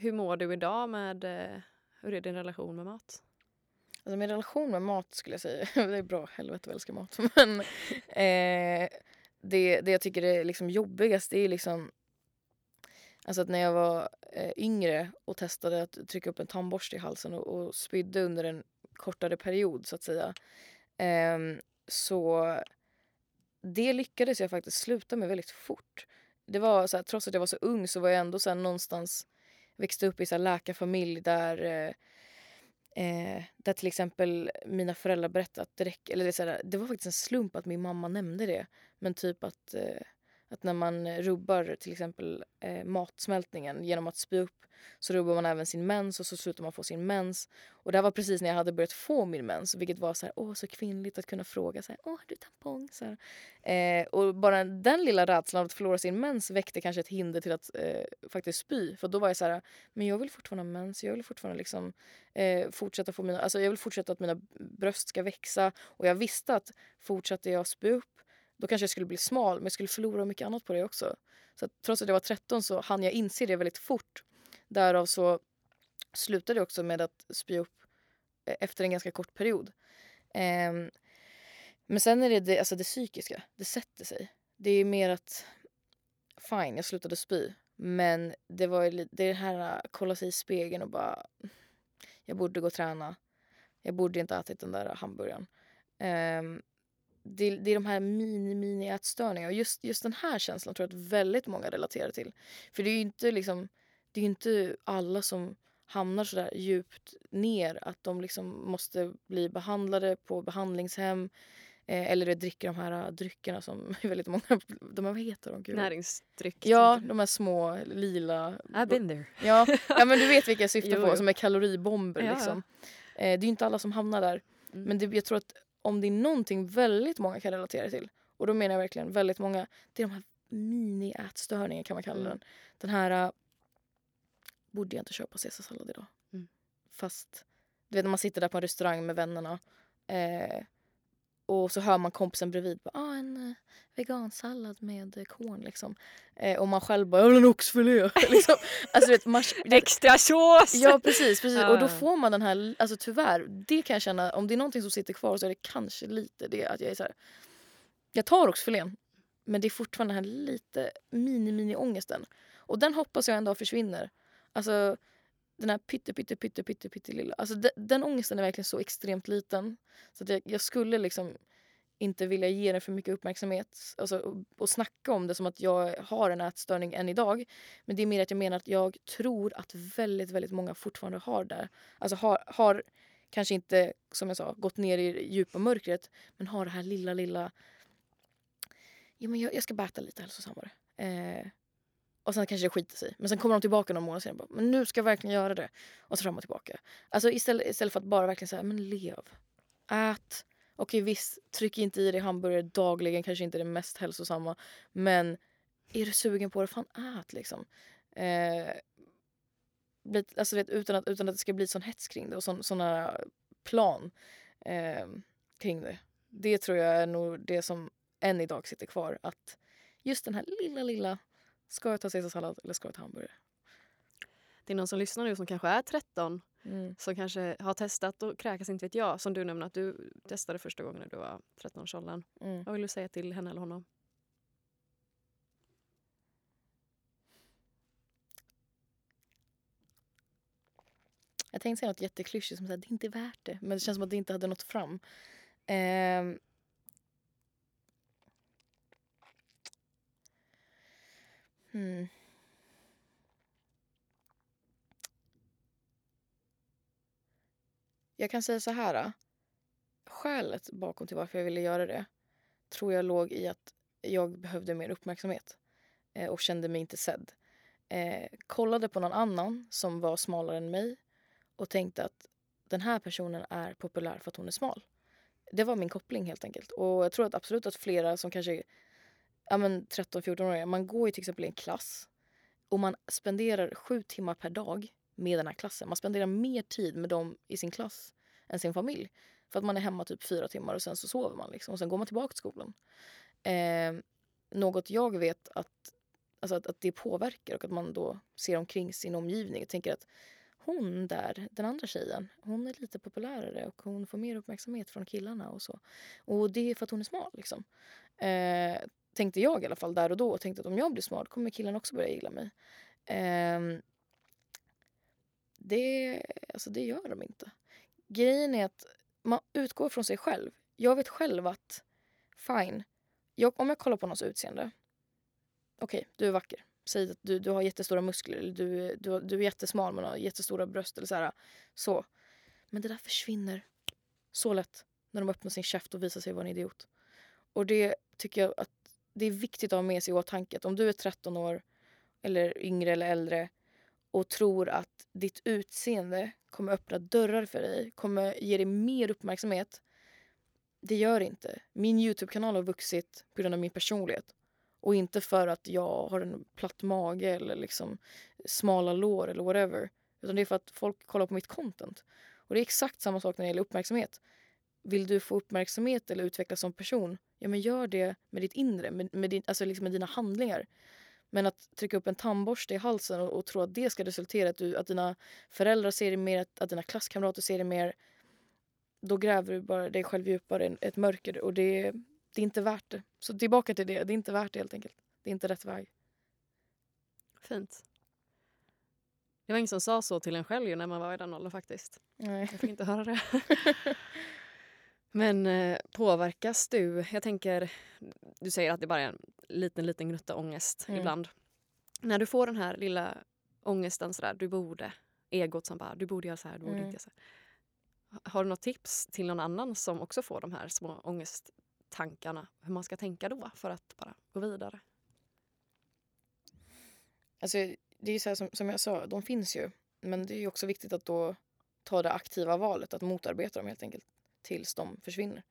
hur mår du idag med, eh, hur är din relation med mat? Alltså min relation med mat skulle jag säga, <laughs> det är bra, helvete vad jag älskar mat. <laughs> Men eh, det, det jag tycker är liksom jobbigast det är liksom Alltså att när jag var eh, yngre och testade att trycka upp en tandborste i halsen och, och spydde under en kortare period så att säga. Eh, så det lyckades jag faktiskt sluta med väldigt fort. Det var så här, trots att jag var så ung så var jag ändå så här, någonstans växte upp i en läkarfamilj där eh, Eh, där till exempel mina föräldrar berättade att det räcker, eller det, så här, det var faktiskt en slump att min mamma nämnde det. Men typ att eh, att när man eh, rubbar till exempel eh, matsmältningen genom att spy upp så rubbar man även sin mens och så slutar man få sin mens. Och det här var precis när jag hade börjat få min mens vilket var så här, åh så kvinnligt att kunna fråga så här, åh har du tampong? Så eh, och bara den lilla rädslan att förlora sin mens väckte kanske ett hinder till att eh, faktiskt spy. För då var jag så här, men jag vill fortfarande ha mens, jag vill fortfarande liksom eh, fortsätta få mina, alltså jag vill fortsätta att mina bröst ska växa och jag visste att fortsatte jag spy upp då kanske jag skulle bli smal men jag skulle förlora mycket annat på det också. Så att, trots att jag var 13 så hann jag inse det väldigt fort. Därav så slutade jag också med att spy upp eh, efter en ganska kort period. Um, men sen är det det, alltså det psykiska, det sätter sig. Det är mer att, fine jag slutade spy. Men det var det, det här att kolla sig i spegeln och bara, jag borde gå och träna. Jag borde inte ätit den där hamburgaren. Um, det, det är de här mini-mini-ätstörningarna. Och just, just den här känslan tror jag att väldigt många relaterar till. För det är ju inte, liksom, det är inte alla som hamnar så där djupt ner att de liksom måste bli behandlade på behandlingshem Eh, eller dricker de här uh, dryckerna som <laughs> väldigt många, de här, vad heter de? Gud. Näringsdryck. Ja, de här små lila. I've been there. Ja, <laughs> ja men du vet vilka jag syftar Jo, på jo. som är kaloribomber Ja, liksom. Eh, det är inte alla som hamnar där. Mm. Men det, jag tror att om det är någonting väldigt många kan relatera till och då menar jag verkligen väldigt många. Det är de här mini-ätstörningar kan man kalla Mm. den. Den här uh, borde jag inte köpa caesarsallad idag. Mm. Fast du vet när man sitter där på en restaurang med vännerna eh, och så hör man kompisen bredvid bara, ah, en eh, vegansallad med eh, korn liksom. Eh, och man själv bara jag vill ha en oxfilé. <laughs> liksom. alltså, vet, man, <laughs> Extra sås! Ja precis, precis. och då Ja. får man den här, alltså tyvärr, det kan jag känna, om det är någonting som sitter kvar så är det kanske lite det att jag är så här. Jag tar oxfilén men det är fortfarande den här lite mini-mini ångesten. Och den hoppas jag en dag försvinner. Alltså den här pytte pytte pytte pytte pytte lilla. Alltså de, den ångesten är verkligen så extremt liten. Så att jag, jag skulle liksom inte vilja ge den för mycket uppmärksamhet alltså, och, och snacka om det som att jag har en ätstörning än idag. Men det är mer att jag menar att jag tror att väldigt, väldigt många fortfarande har det. Alltså har, har kanske inte, som jag sa, gått ner i det djupa mörkret men har det här lilla, lilla... Ja, men jag, jag ska bara äta lite hälsosammare. Eh, och sen kanske det skiter sig. Men sen kommer de tillbaka någon månad senare och bara, men nu ska jag verkligen göra det. Och så fram och tillbaka. Alltså istället, istället för att bara verkligen säga, men lev. Ät. Okej visst, tryck inte i dig hamburgare dagligen, kanske inte det mest hälsosamma. Men är du sugen på det, fan ät liksom. Eh, bli, alltså, vet, utan, att, utan att det ska bli sån hets kring det och sån, såna plan eh, kring det. Det tror jag är nog det som än idag sitter kvar. Att just den här lilla, lilla, ska jag ta caesarsallad eller ska jag ta hamburgare? Det är någon som lyssnar nu som kanske är 13 Mm. som kanske har testat och kräkas, inte vet jag. Som du nämnde att du testade första gången när du var 13-årsåldern. Mm. Vad vill du säga till henne eller honom? Jag tänkte säga något jätteklyschigt som att det är inte värt det. Men det känns som att det inte hade nått fram. Ehm. Hmm. Jag kan säga så här. Då. Skälet bakom till varför jag ville göra det tror jag låg i att jag behövde mer uppmärksamhet eh, och kände mig inte sedd. Eh, kollade på någon annan som var smalare än mig och tänkte att den här personen är populär för att hon är smal. Det var min koppling helt enkelt. Och jag tror att absolut att flera som kanske ja, 13-14-åringar, man går ju till exempel i en klass och man spenderar sju timmar per dag med den här klassen. Man spenderar mer tid med dem i sin klass än sin familj. För att man är hemma typ fyra timmar och sen så sover man liksom. Och sen går man tillbaka till skolan. Eh, något jag vet att, alltså att, att det påverkar och att man då ser omkring sin omgivning och tänker att hon där, den andra tjejen, hon är lite populärare och hon får mer uppmärksamhet från killarna och så. Och det är för att hon är smal liksom. Eh, tänkte jag i alla fall där och då och tänkte att om jag blir smal kommer killen också börja gilla mig. Eh, det, alltså det gör de inte. Grejen är att man utgår från sig själv. Jag vet själv att fine, jag, om jag kollar på någons utseende. Okej, du är vacker. Säg att du, du har jättestora muskler eller du, du, du är jättesmal men har jättestora bröst eller så här. Så. Men det där försvinner så lätt när de öppnar sin käft och visar sig vara en idiot. Och det tycker jag att det är viktigt att ha med sig i åtanke. Att om du är 13 år eller yngre eller äldre och tror att ditt utseende kommer öppna dörrar för dig, kommer ge dig mer uppmärksamhet. Det gör det inte. Min Youtube-kanal har vuxit på grund av min personlighet. Och inte för att jag har en platt mage eller liksom smala lår eller whatever. Utan det är för att folk kollar på mitt content. Och det är exakt samma sak när det gäller uppmärksamhet. Vill du få uppmärksamhet eller utvecklas som person, ja men gör det med ditt inre, med, med, din, alltså liksom med dina handlingar. Men att trycka upp en tandborste i halsen och, och tro att det ska resultera i att, du, att dina föräldrar ser det mer, att, att dina klasskamrater ser det mer. Då gräver du bara dig själv djupare i ett mörker och det, det är inte värt det. Så tillbaka till det, det är inte värt det helt enkelt. Det är inte rätt väg. Fint. Det var ingen som sa så till en själv när man var i den åldern faktiskt. Nej. Jag fick inte höra det. <laughs> <laughs> Men eh, påverkas du? Jag tänker, du säger att det bara är en liten, liten gnutta ångest Mm. ibland. När du får den här lilla ångesten sådär, du borde, egot som bara, du borde göra så här, du borde Mm. inte göra så här. Har du något tips till någon annan som också får de här små ångest, tankarna, hur man ska tänka då för att bara gå vidare? Alltså, det är så här som, som jag sa, de finns ju. Men det är också viktigt att då ta det aktiva valet att motarbeta dem helt enkelt tills de försvinner.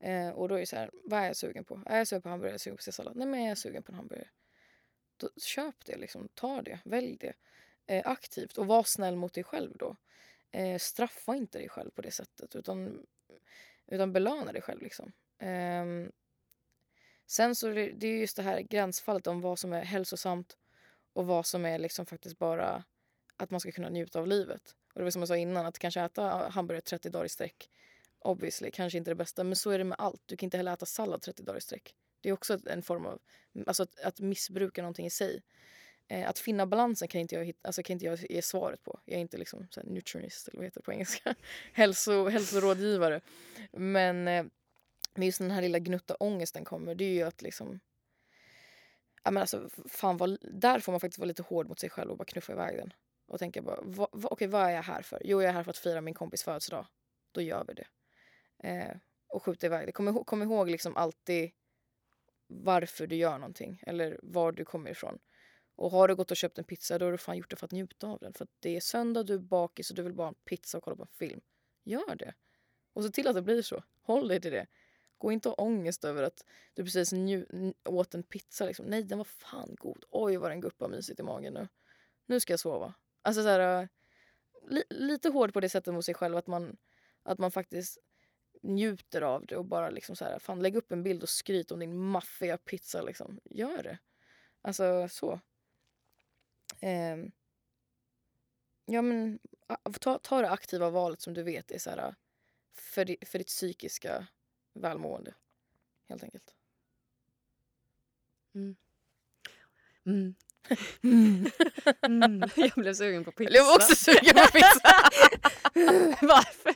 Eh, och då är det så här, vad är jag sugen på? Är jag sugen på hamburgare? Är jag sugen på Sallad? Nej men är jag sugen på en hamburgare? Då, köp det liksom, ta det, välj det. Eh, aktivt och var snäll mot dig själv då. Eh, straffa inte dig själv på det sättet utan, utan belöna dig själv liksom. Eh, sen så är det, det är just det här gränsfallet om vad som är hälsosamt och vad som är liksom faktiskt bara att man ska kunna njuta av livet. Och det var som jag sa innan, att kanske äta hamburgare 30 dagar i sträck obviously kanske inte det bästa, men så är det med allt. Du kan inte heller äta sallad 30 dagar i sträck. Det är också en form av, alltså att, att missbruka någonting i sig. Eh, att finna balansen kan inte, jag hitta, alltså kan inte jag ge svaret på. Jag är inte liksom så här nutritionist eller vad heter det på engelska? <laughs> Hälso, hälsorådgivare. Men, eh, men just den här lilla gnutta ångesten kommer, det är ju att liksom Ja, men alltså, fan vad, där får man faktiskt vara lite hård mot sig själv och bara knuffa iväg den. Och tänka bara, va, va, okej vad är jag här för? Jo jag är här för att fira min kompis födelsedag. Då gör vi det. Eh, och skjuta iväg det. Kom, kom ihåg liksom alltid varför du gör någonting eller var du kommer ifrån. Och har du gått och köpt en pizza då har du fan gjort det för att njuta av den. För att det är söndag, du är bakis och du vill bara ha en pizza och kolla på en film. Gör det. Och se till att det blir så. Håll dig till det. Gå inte och ha ångest över att du precis åt en pizza. Liksom. Nej, den var fan god. Oj, vad den guppar mysigt i magen nu. Nu ska jag sova. Alltså så här, eh, li- lite hård på det sättet mot sig själv att man, att man faktiskt njuter av det och bara liksom så här, fan lägg upp en bild och skryt om din maffiga pizza liksom. Gör det. Alltså så. Eh, ja men ta, ta det aktiva valet som du vet är så här för, di, för ditt psykiska välmående. Helt enkelt. Mm. Mm. Mm. Jag blev sugen på pizza. Jag var också sugen på pizza. <laughs> Varför?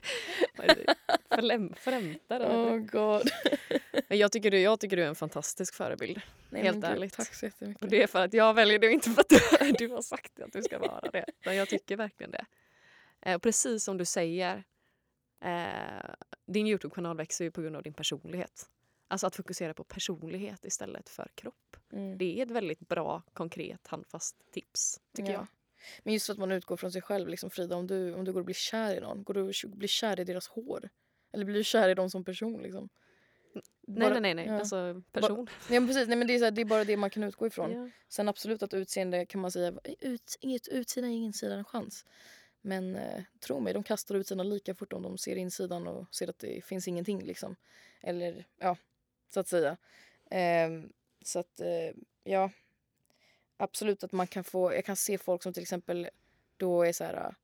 Förläm, förlämtar Oh god. jag, tycker du, jag tycker du är en fantastisk förebild. Nej, helt gud, ärligt. Tack så jättemycket. Och det är för att jag väljer det inte för att du, <laughs> du har sagt att du ska vara det. Men jag tycker verkligen det. Eh, precis som du säger, eh, din Youtube-kanal växer ju på grund av din personlighet. Alltså att fokusera på personlighet istället för kropp. Mm. Det är ett väldigt bra, konkret, handfast tips, tycker ja. jag. Men just för att man utgår från sig själv. Liksom, Frida, om du, om du går och blir kär i någon, går du och blir kär i deras hår? Eller blir du kär i dem som person? Liksom? Bara, nej, nej, nej. Ja. Alltså person. Bara, <laughs> ja, precis. Nej, men det, är så här, det är bara det man kan utgå ifrån. Ja. Sen absolut att utseende kan man säga, ut, inget utsida är insidan en chans. Men eh, tro mig, de kastar utsidan lika fort om de ser insidan och ser att det finns ingenting. Liksom. Eller ja, så att säga. Eh, så att eh, ja, absolut att man kan få, jag kan se folk som till exempel då är så här ah,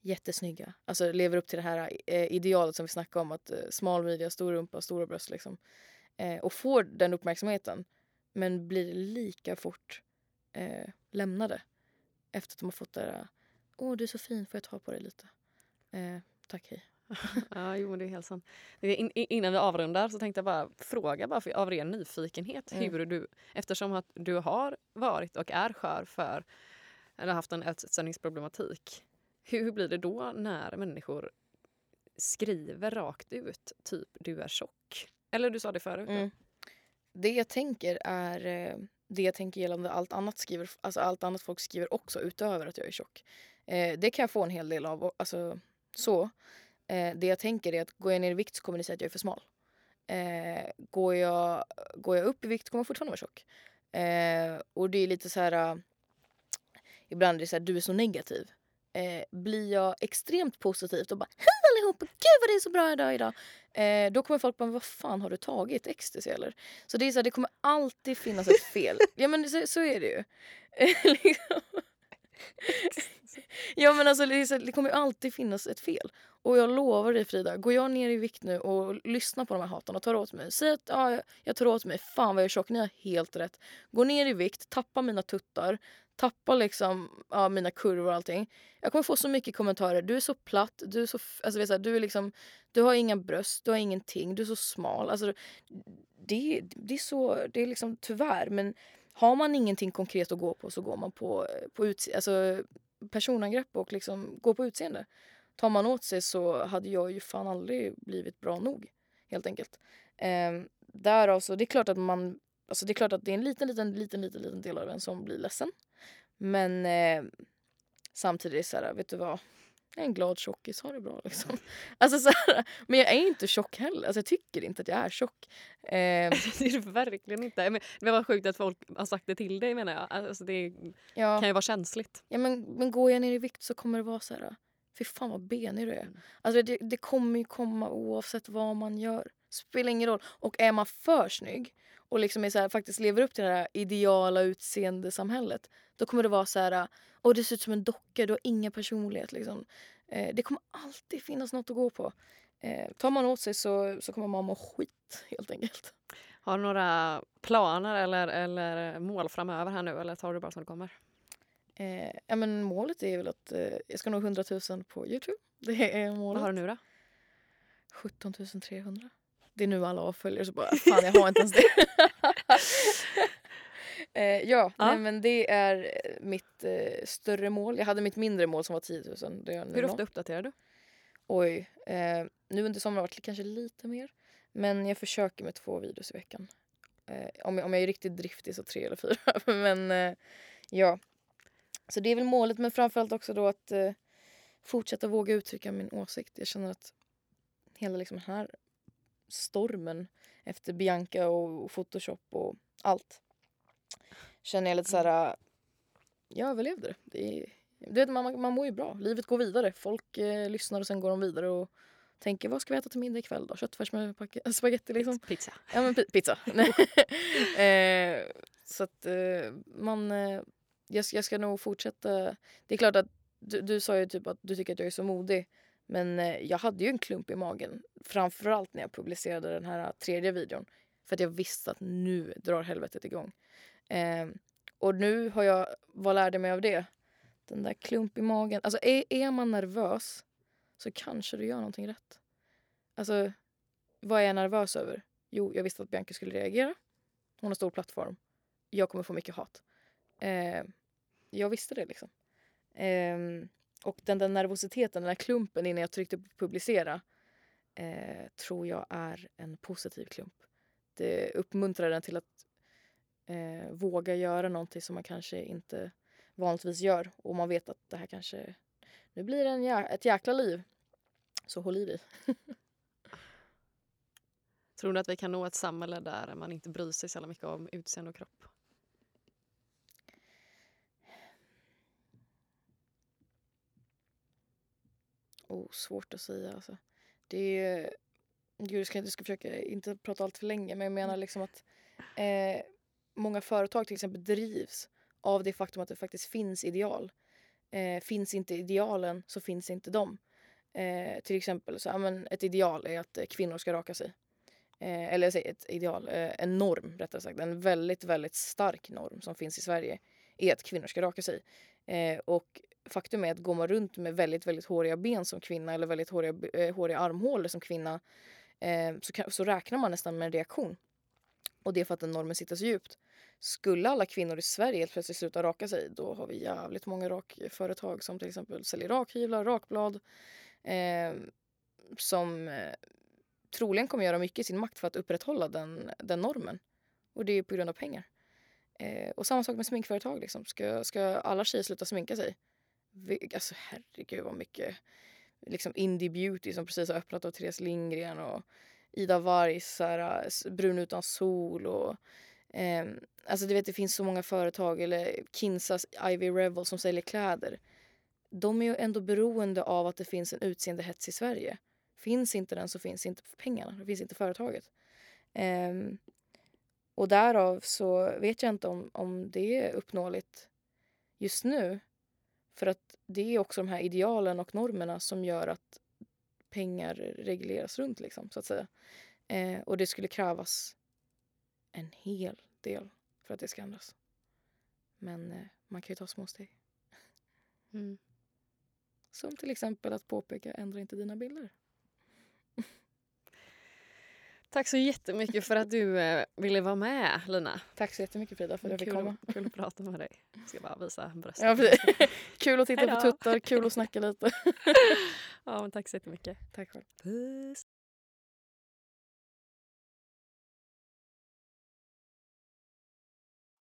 jättesnygga. Alltså lever upp till det här eh, idealet som vi snackade om att eh, smal midja, stor rumpa, stora bröst liksom. Eh, och får den uppmärksamheten men blir lika fort eh, lämnade efter att de har fått det där ah, Åh, du är så fin, får jag ta på dig lite? Eh, tack, hej. <laughs> ja, jo, det är helt sant. In, innan vi avrundar så tänkte jag bara fråga bara för, av ren nyfikenhet mm. hur du, eftersom att du har varit och är skör för eller haft en ätstörningsproblematik. Hur, hur blir det då när människor skriver rakt ut typ du är tjock? Eller du sa det förut. Mm. Det jag tänker är eh, det jag tänker gällande allt annat skriver, alltså allt annat folk skriver också utöver att jag är tjock. Eh, det kan jag få en hel del av. Alltså, så. Eh, det jag tänker är att går jag ner i vikt så kommer ni säga att jag är för smal. Eh, går, jag, går jag upp i vikt kommer jag fortfarande vara tjock. Eh, och det är lite så här... Uh, ibland är det så här, du är så negativ. Eh, blir jag extremt positivt och bara hej allihopa, gud vad det är så bra idag idag. Eh, då kommer folk bara, vad fan har du tagit? Ecstasy eller? Så det är så här, det kommer alltid finnas ett fel. <laughs> ja men så, så är det ju. <laughs> liksom. <laughs> ja men alltså det, så, det kommer alltid finnas ett fel. Och jag lovar dig Frida, går jag ner i vikt nu och lyssnar på de här hatarna och tar åt mig. Säg att ja, jag tar åt mig, fan vad jag är tjock, ni har helt rätt. Går ner i vikt, tappar mina tuttar, tappar liksom ja, mina kurvor och allting. Jag kommer få så mycket kommentarer. Du är så platt, du är så... Alltså, vet du, du, är liksom, du har inga bröst, du har ingenting, du är så smal. Alltså, det, det är så, det är liksom tyvärr. Men har man ingenting konkret att gå på så går man på, eh, på utse, alltså, personangrepp och liksom går på utseende. Tar man åt sig så hade jag ju fan aldrig blivit bra nog. Helt enkelt. Eh, därav så det är klart att man, alltså det är klart att det är en liten, liten, liten, liten, liten del av en som blir ledsen. Men eh, samtidigt så här, vet du vad? Jag är en glad tjockis, ha det bra liksom. <laughs> Alltså så här, men jag är inte tjock heller. Alltså jag tycker inte att jag är tjock. Eh, <laughs> det är du verkligen inte. Men det var sjukt att folk har sagt det till dig menar jag. Alltså det ja, kan ju vara känsligt. ja men, men går jag ner i vikt så kommer det vara så här. Fy fan vad benig du är. Alltså det, det kommer ju komma oavsett vad man gör. Spelar ingen roll. Och är man för snygg och liksom är så här, faktiskt lever upp till det här ideala utseendesamhället. Då kommer det vara så här, och det ser ut som en docka, du har ingen personlighet. Liksom. Eh, det kommer alltid finnas något att gå på. Eh, tar man åt sig så, så kommer man må skit helt enkelt. Har du några planer eller, eller mål framöver här nu eller tar du bara som det kommer? Eh, ja, men målet är väl att eh, jag ska nå 100 000 på Youtube. Det är målet. Vad har du nu då? 17 300. Det är nu alla avföljer så bara fan jag har inte ens det. <laughs> eh, ja, Ja. Nej, men det är eh, mitt eh, större mål. Jag hade mitt mindre mål som var 10 000. Det Hur ofta uppdaterar du? Oj. Eh, nu under sommaren har det kanske lite mer. Men jag försöker med två videos i veckan. Eh, om, jag, om jag är riktigt driftig så tre eller fyra. <laughs> men eh, ja. Så det är väl målet. Men framförallt också då att fortsätta våga uttrycka min åsikt. Jag känner att hela liksom den här stormen efter Bianca och, Photoshop och allt. Känner jag lite så här. äh, Jag överlevde det. det är, du vet, man, man mår ju bra. Livet går vidare. Folk eh, lyssnar och sen går de vidare och tänker vad ska vi äta till middag ikväll då? Köttfärs med <laughs> spagetti liksom. Pizza. Ja men pi- pizza. <laughs> <laughs> eh, så att eh, man... Eh, jag, jag ska nog fortsätta. Det är klart att du, du sa ju typ att du tycker att jag är så modig. Men eh, jag hade ju en klump i magen. Framförallt när jag publicerade den här eh, tredje videon. För att jag visste att nu drar helvetet igång. Eh, och nu har jag, vad lärde mig av det? Den där klump i magen. Alltså är, är man nervös så kanske du gör någonting rätt. Alltså, vad är jag nervös över? Jo, jag visste att Bianca skulle reagera. Hon har stor plattform. Jag kommer få mycket hat. Eh, jag visste det liksom. Eh, och den där nervositeten, den där klumpen innan jag tryckte på publicera eh, tror jag är en positiv klump. Det uppmuntrar den till att eh, våga göra någonting som man kanske inte vanligtvis gör. Och man vet att det här kanske... Nu blir det en jä- ett jäkla liv. Så håll i dig. <laughs> Tror du att vi kan nå ett samhälle där man inte bryr sig så jävla mycket om utseende och kropp? Oh, svårt att säga alltså. Det är... Gud, jag ska inte ska försöka inte prata allt för länge men jag menar liksom att eh, många företag till exempel drivs av det faktum att det faktiskt finns ideal. Eh, finns inte idealen så finns inte de. Eh, till exempel så, ja, men ett ideal är att eh, kvinnor ska raka sig. Eh, eller säg ett ideal, eh, en norm rättare sagt. En väldigt, väldigt stark norm som finns i Sverige är att kvinnor ska raka sig. Eh, och faktum är att går man runt med väldigt, väldigt håriga ben som kvinna eller väldigt håriga, eh, håriga armhålor som kvinna eh, så, kan, så räknar man nästan med en reaktion. Och det är för att den normen sitter så djupt. Skulle alla kvinnor i Sverige helt plötsligt sluta raka sig då har vi jävligt många rakföretag som till exempel säljer rakhyvlar, rakblad eh, som eh, troligen kommer göra mycket i sin makt för att upprätthålla den, den normen. Och det är på grund av pengar. Eh, och samma sak med sminkföretag. Liksom. Ska, ska alla tjejer sluta sminka sig? Alltså herregud vad mycket liksom indie beauty som precis har öppnat av Therese Lindgren och Ida Wargs Brun utan sol och eh, alltså du vet det finns så många företag eller Kinsas Ivy Revel som säljer kläder. De är ju ändå beroende av att det finns en utseendehets i Sverige. Finns inte den så finns inte pengarna, det finns inte företaget. Eh, och därav så vet jag inte om, om det är uppnåeligt just nu. För att det är också de här idealen och normerna som gör att pengar regleras runt liksom, så att säga. Eh, och det skulle krävas en hel del för att det ska ändras. Men eh, man kan ju ta små steg. Mm. Som till exempel att påpeka ändra inte dina bilder. Tack så jättemycket för att du eh, ville vara med Lina. Tack så jättemycket Frida för att jag fick kul, komma. kul att prata med dig. Jag ska bara visa bröstet. Ja, precis. <laughs> kul att titta på Hejdå. tuttar, kul att snacka lite. ja, men tack så jättemycket. Tack själv. Puss.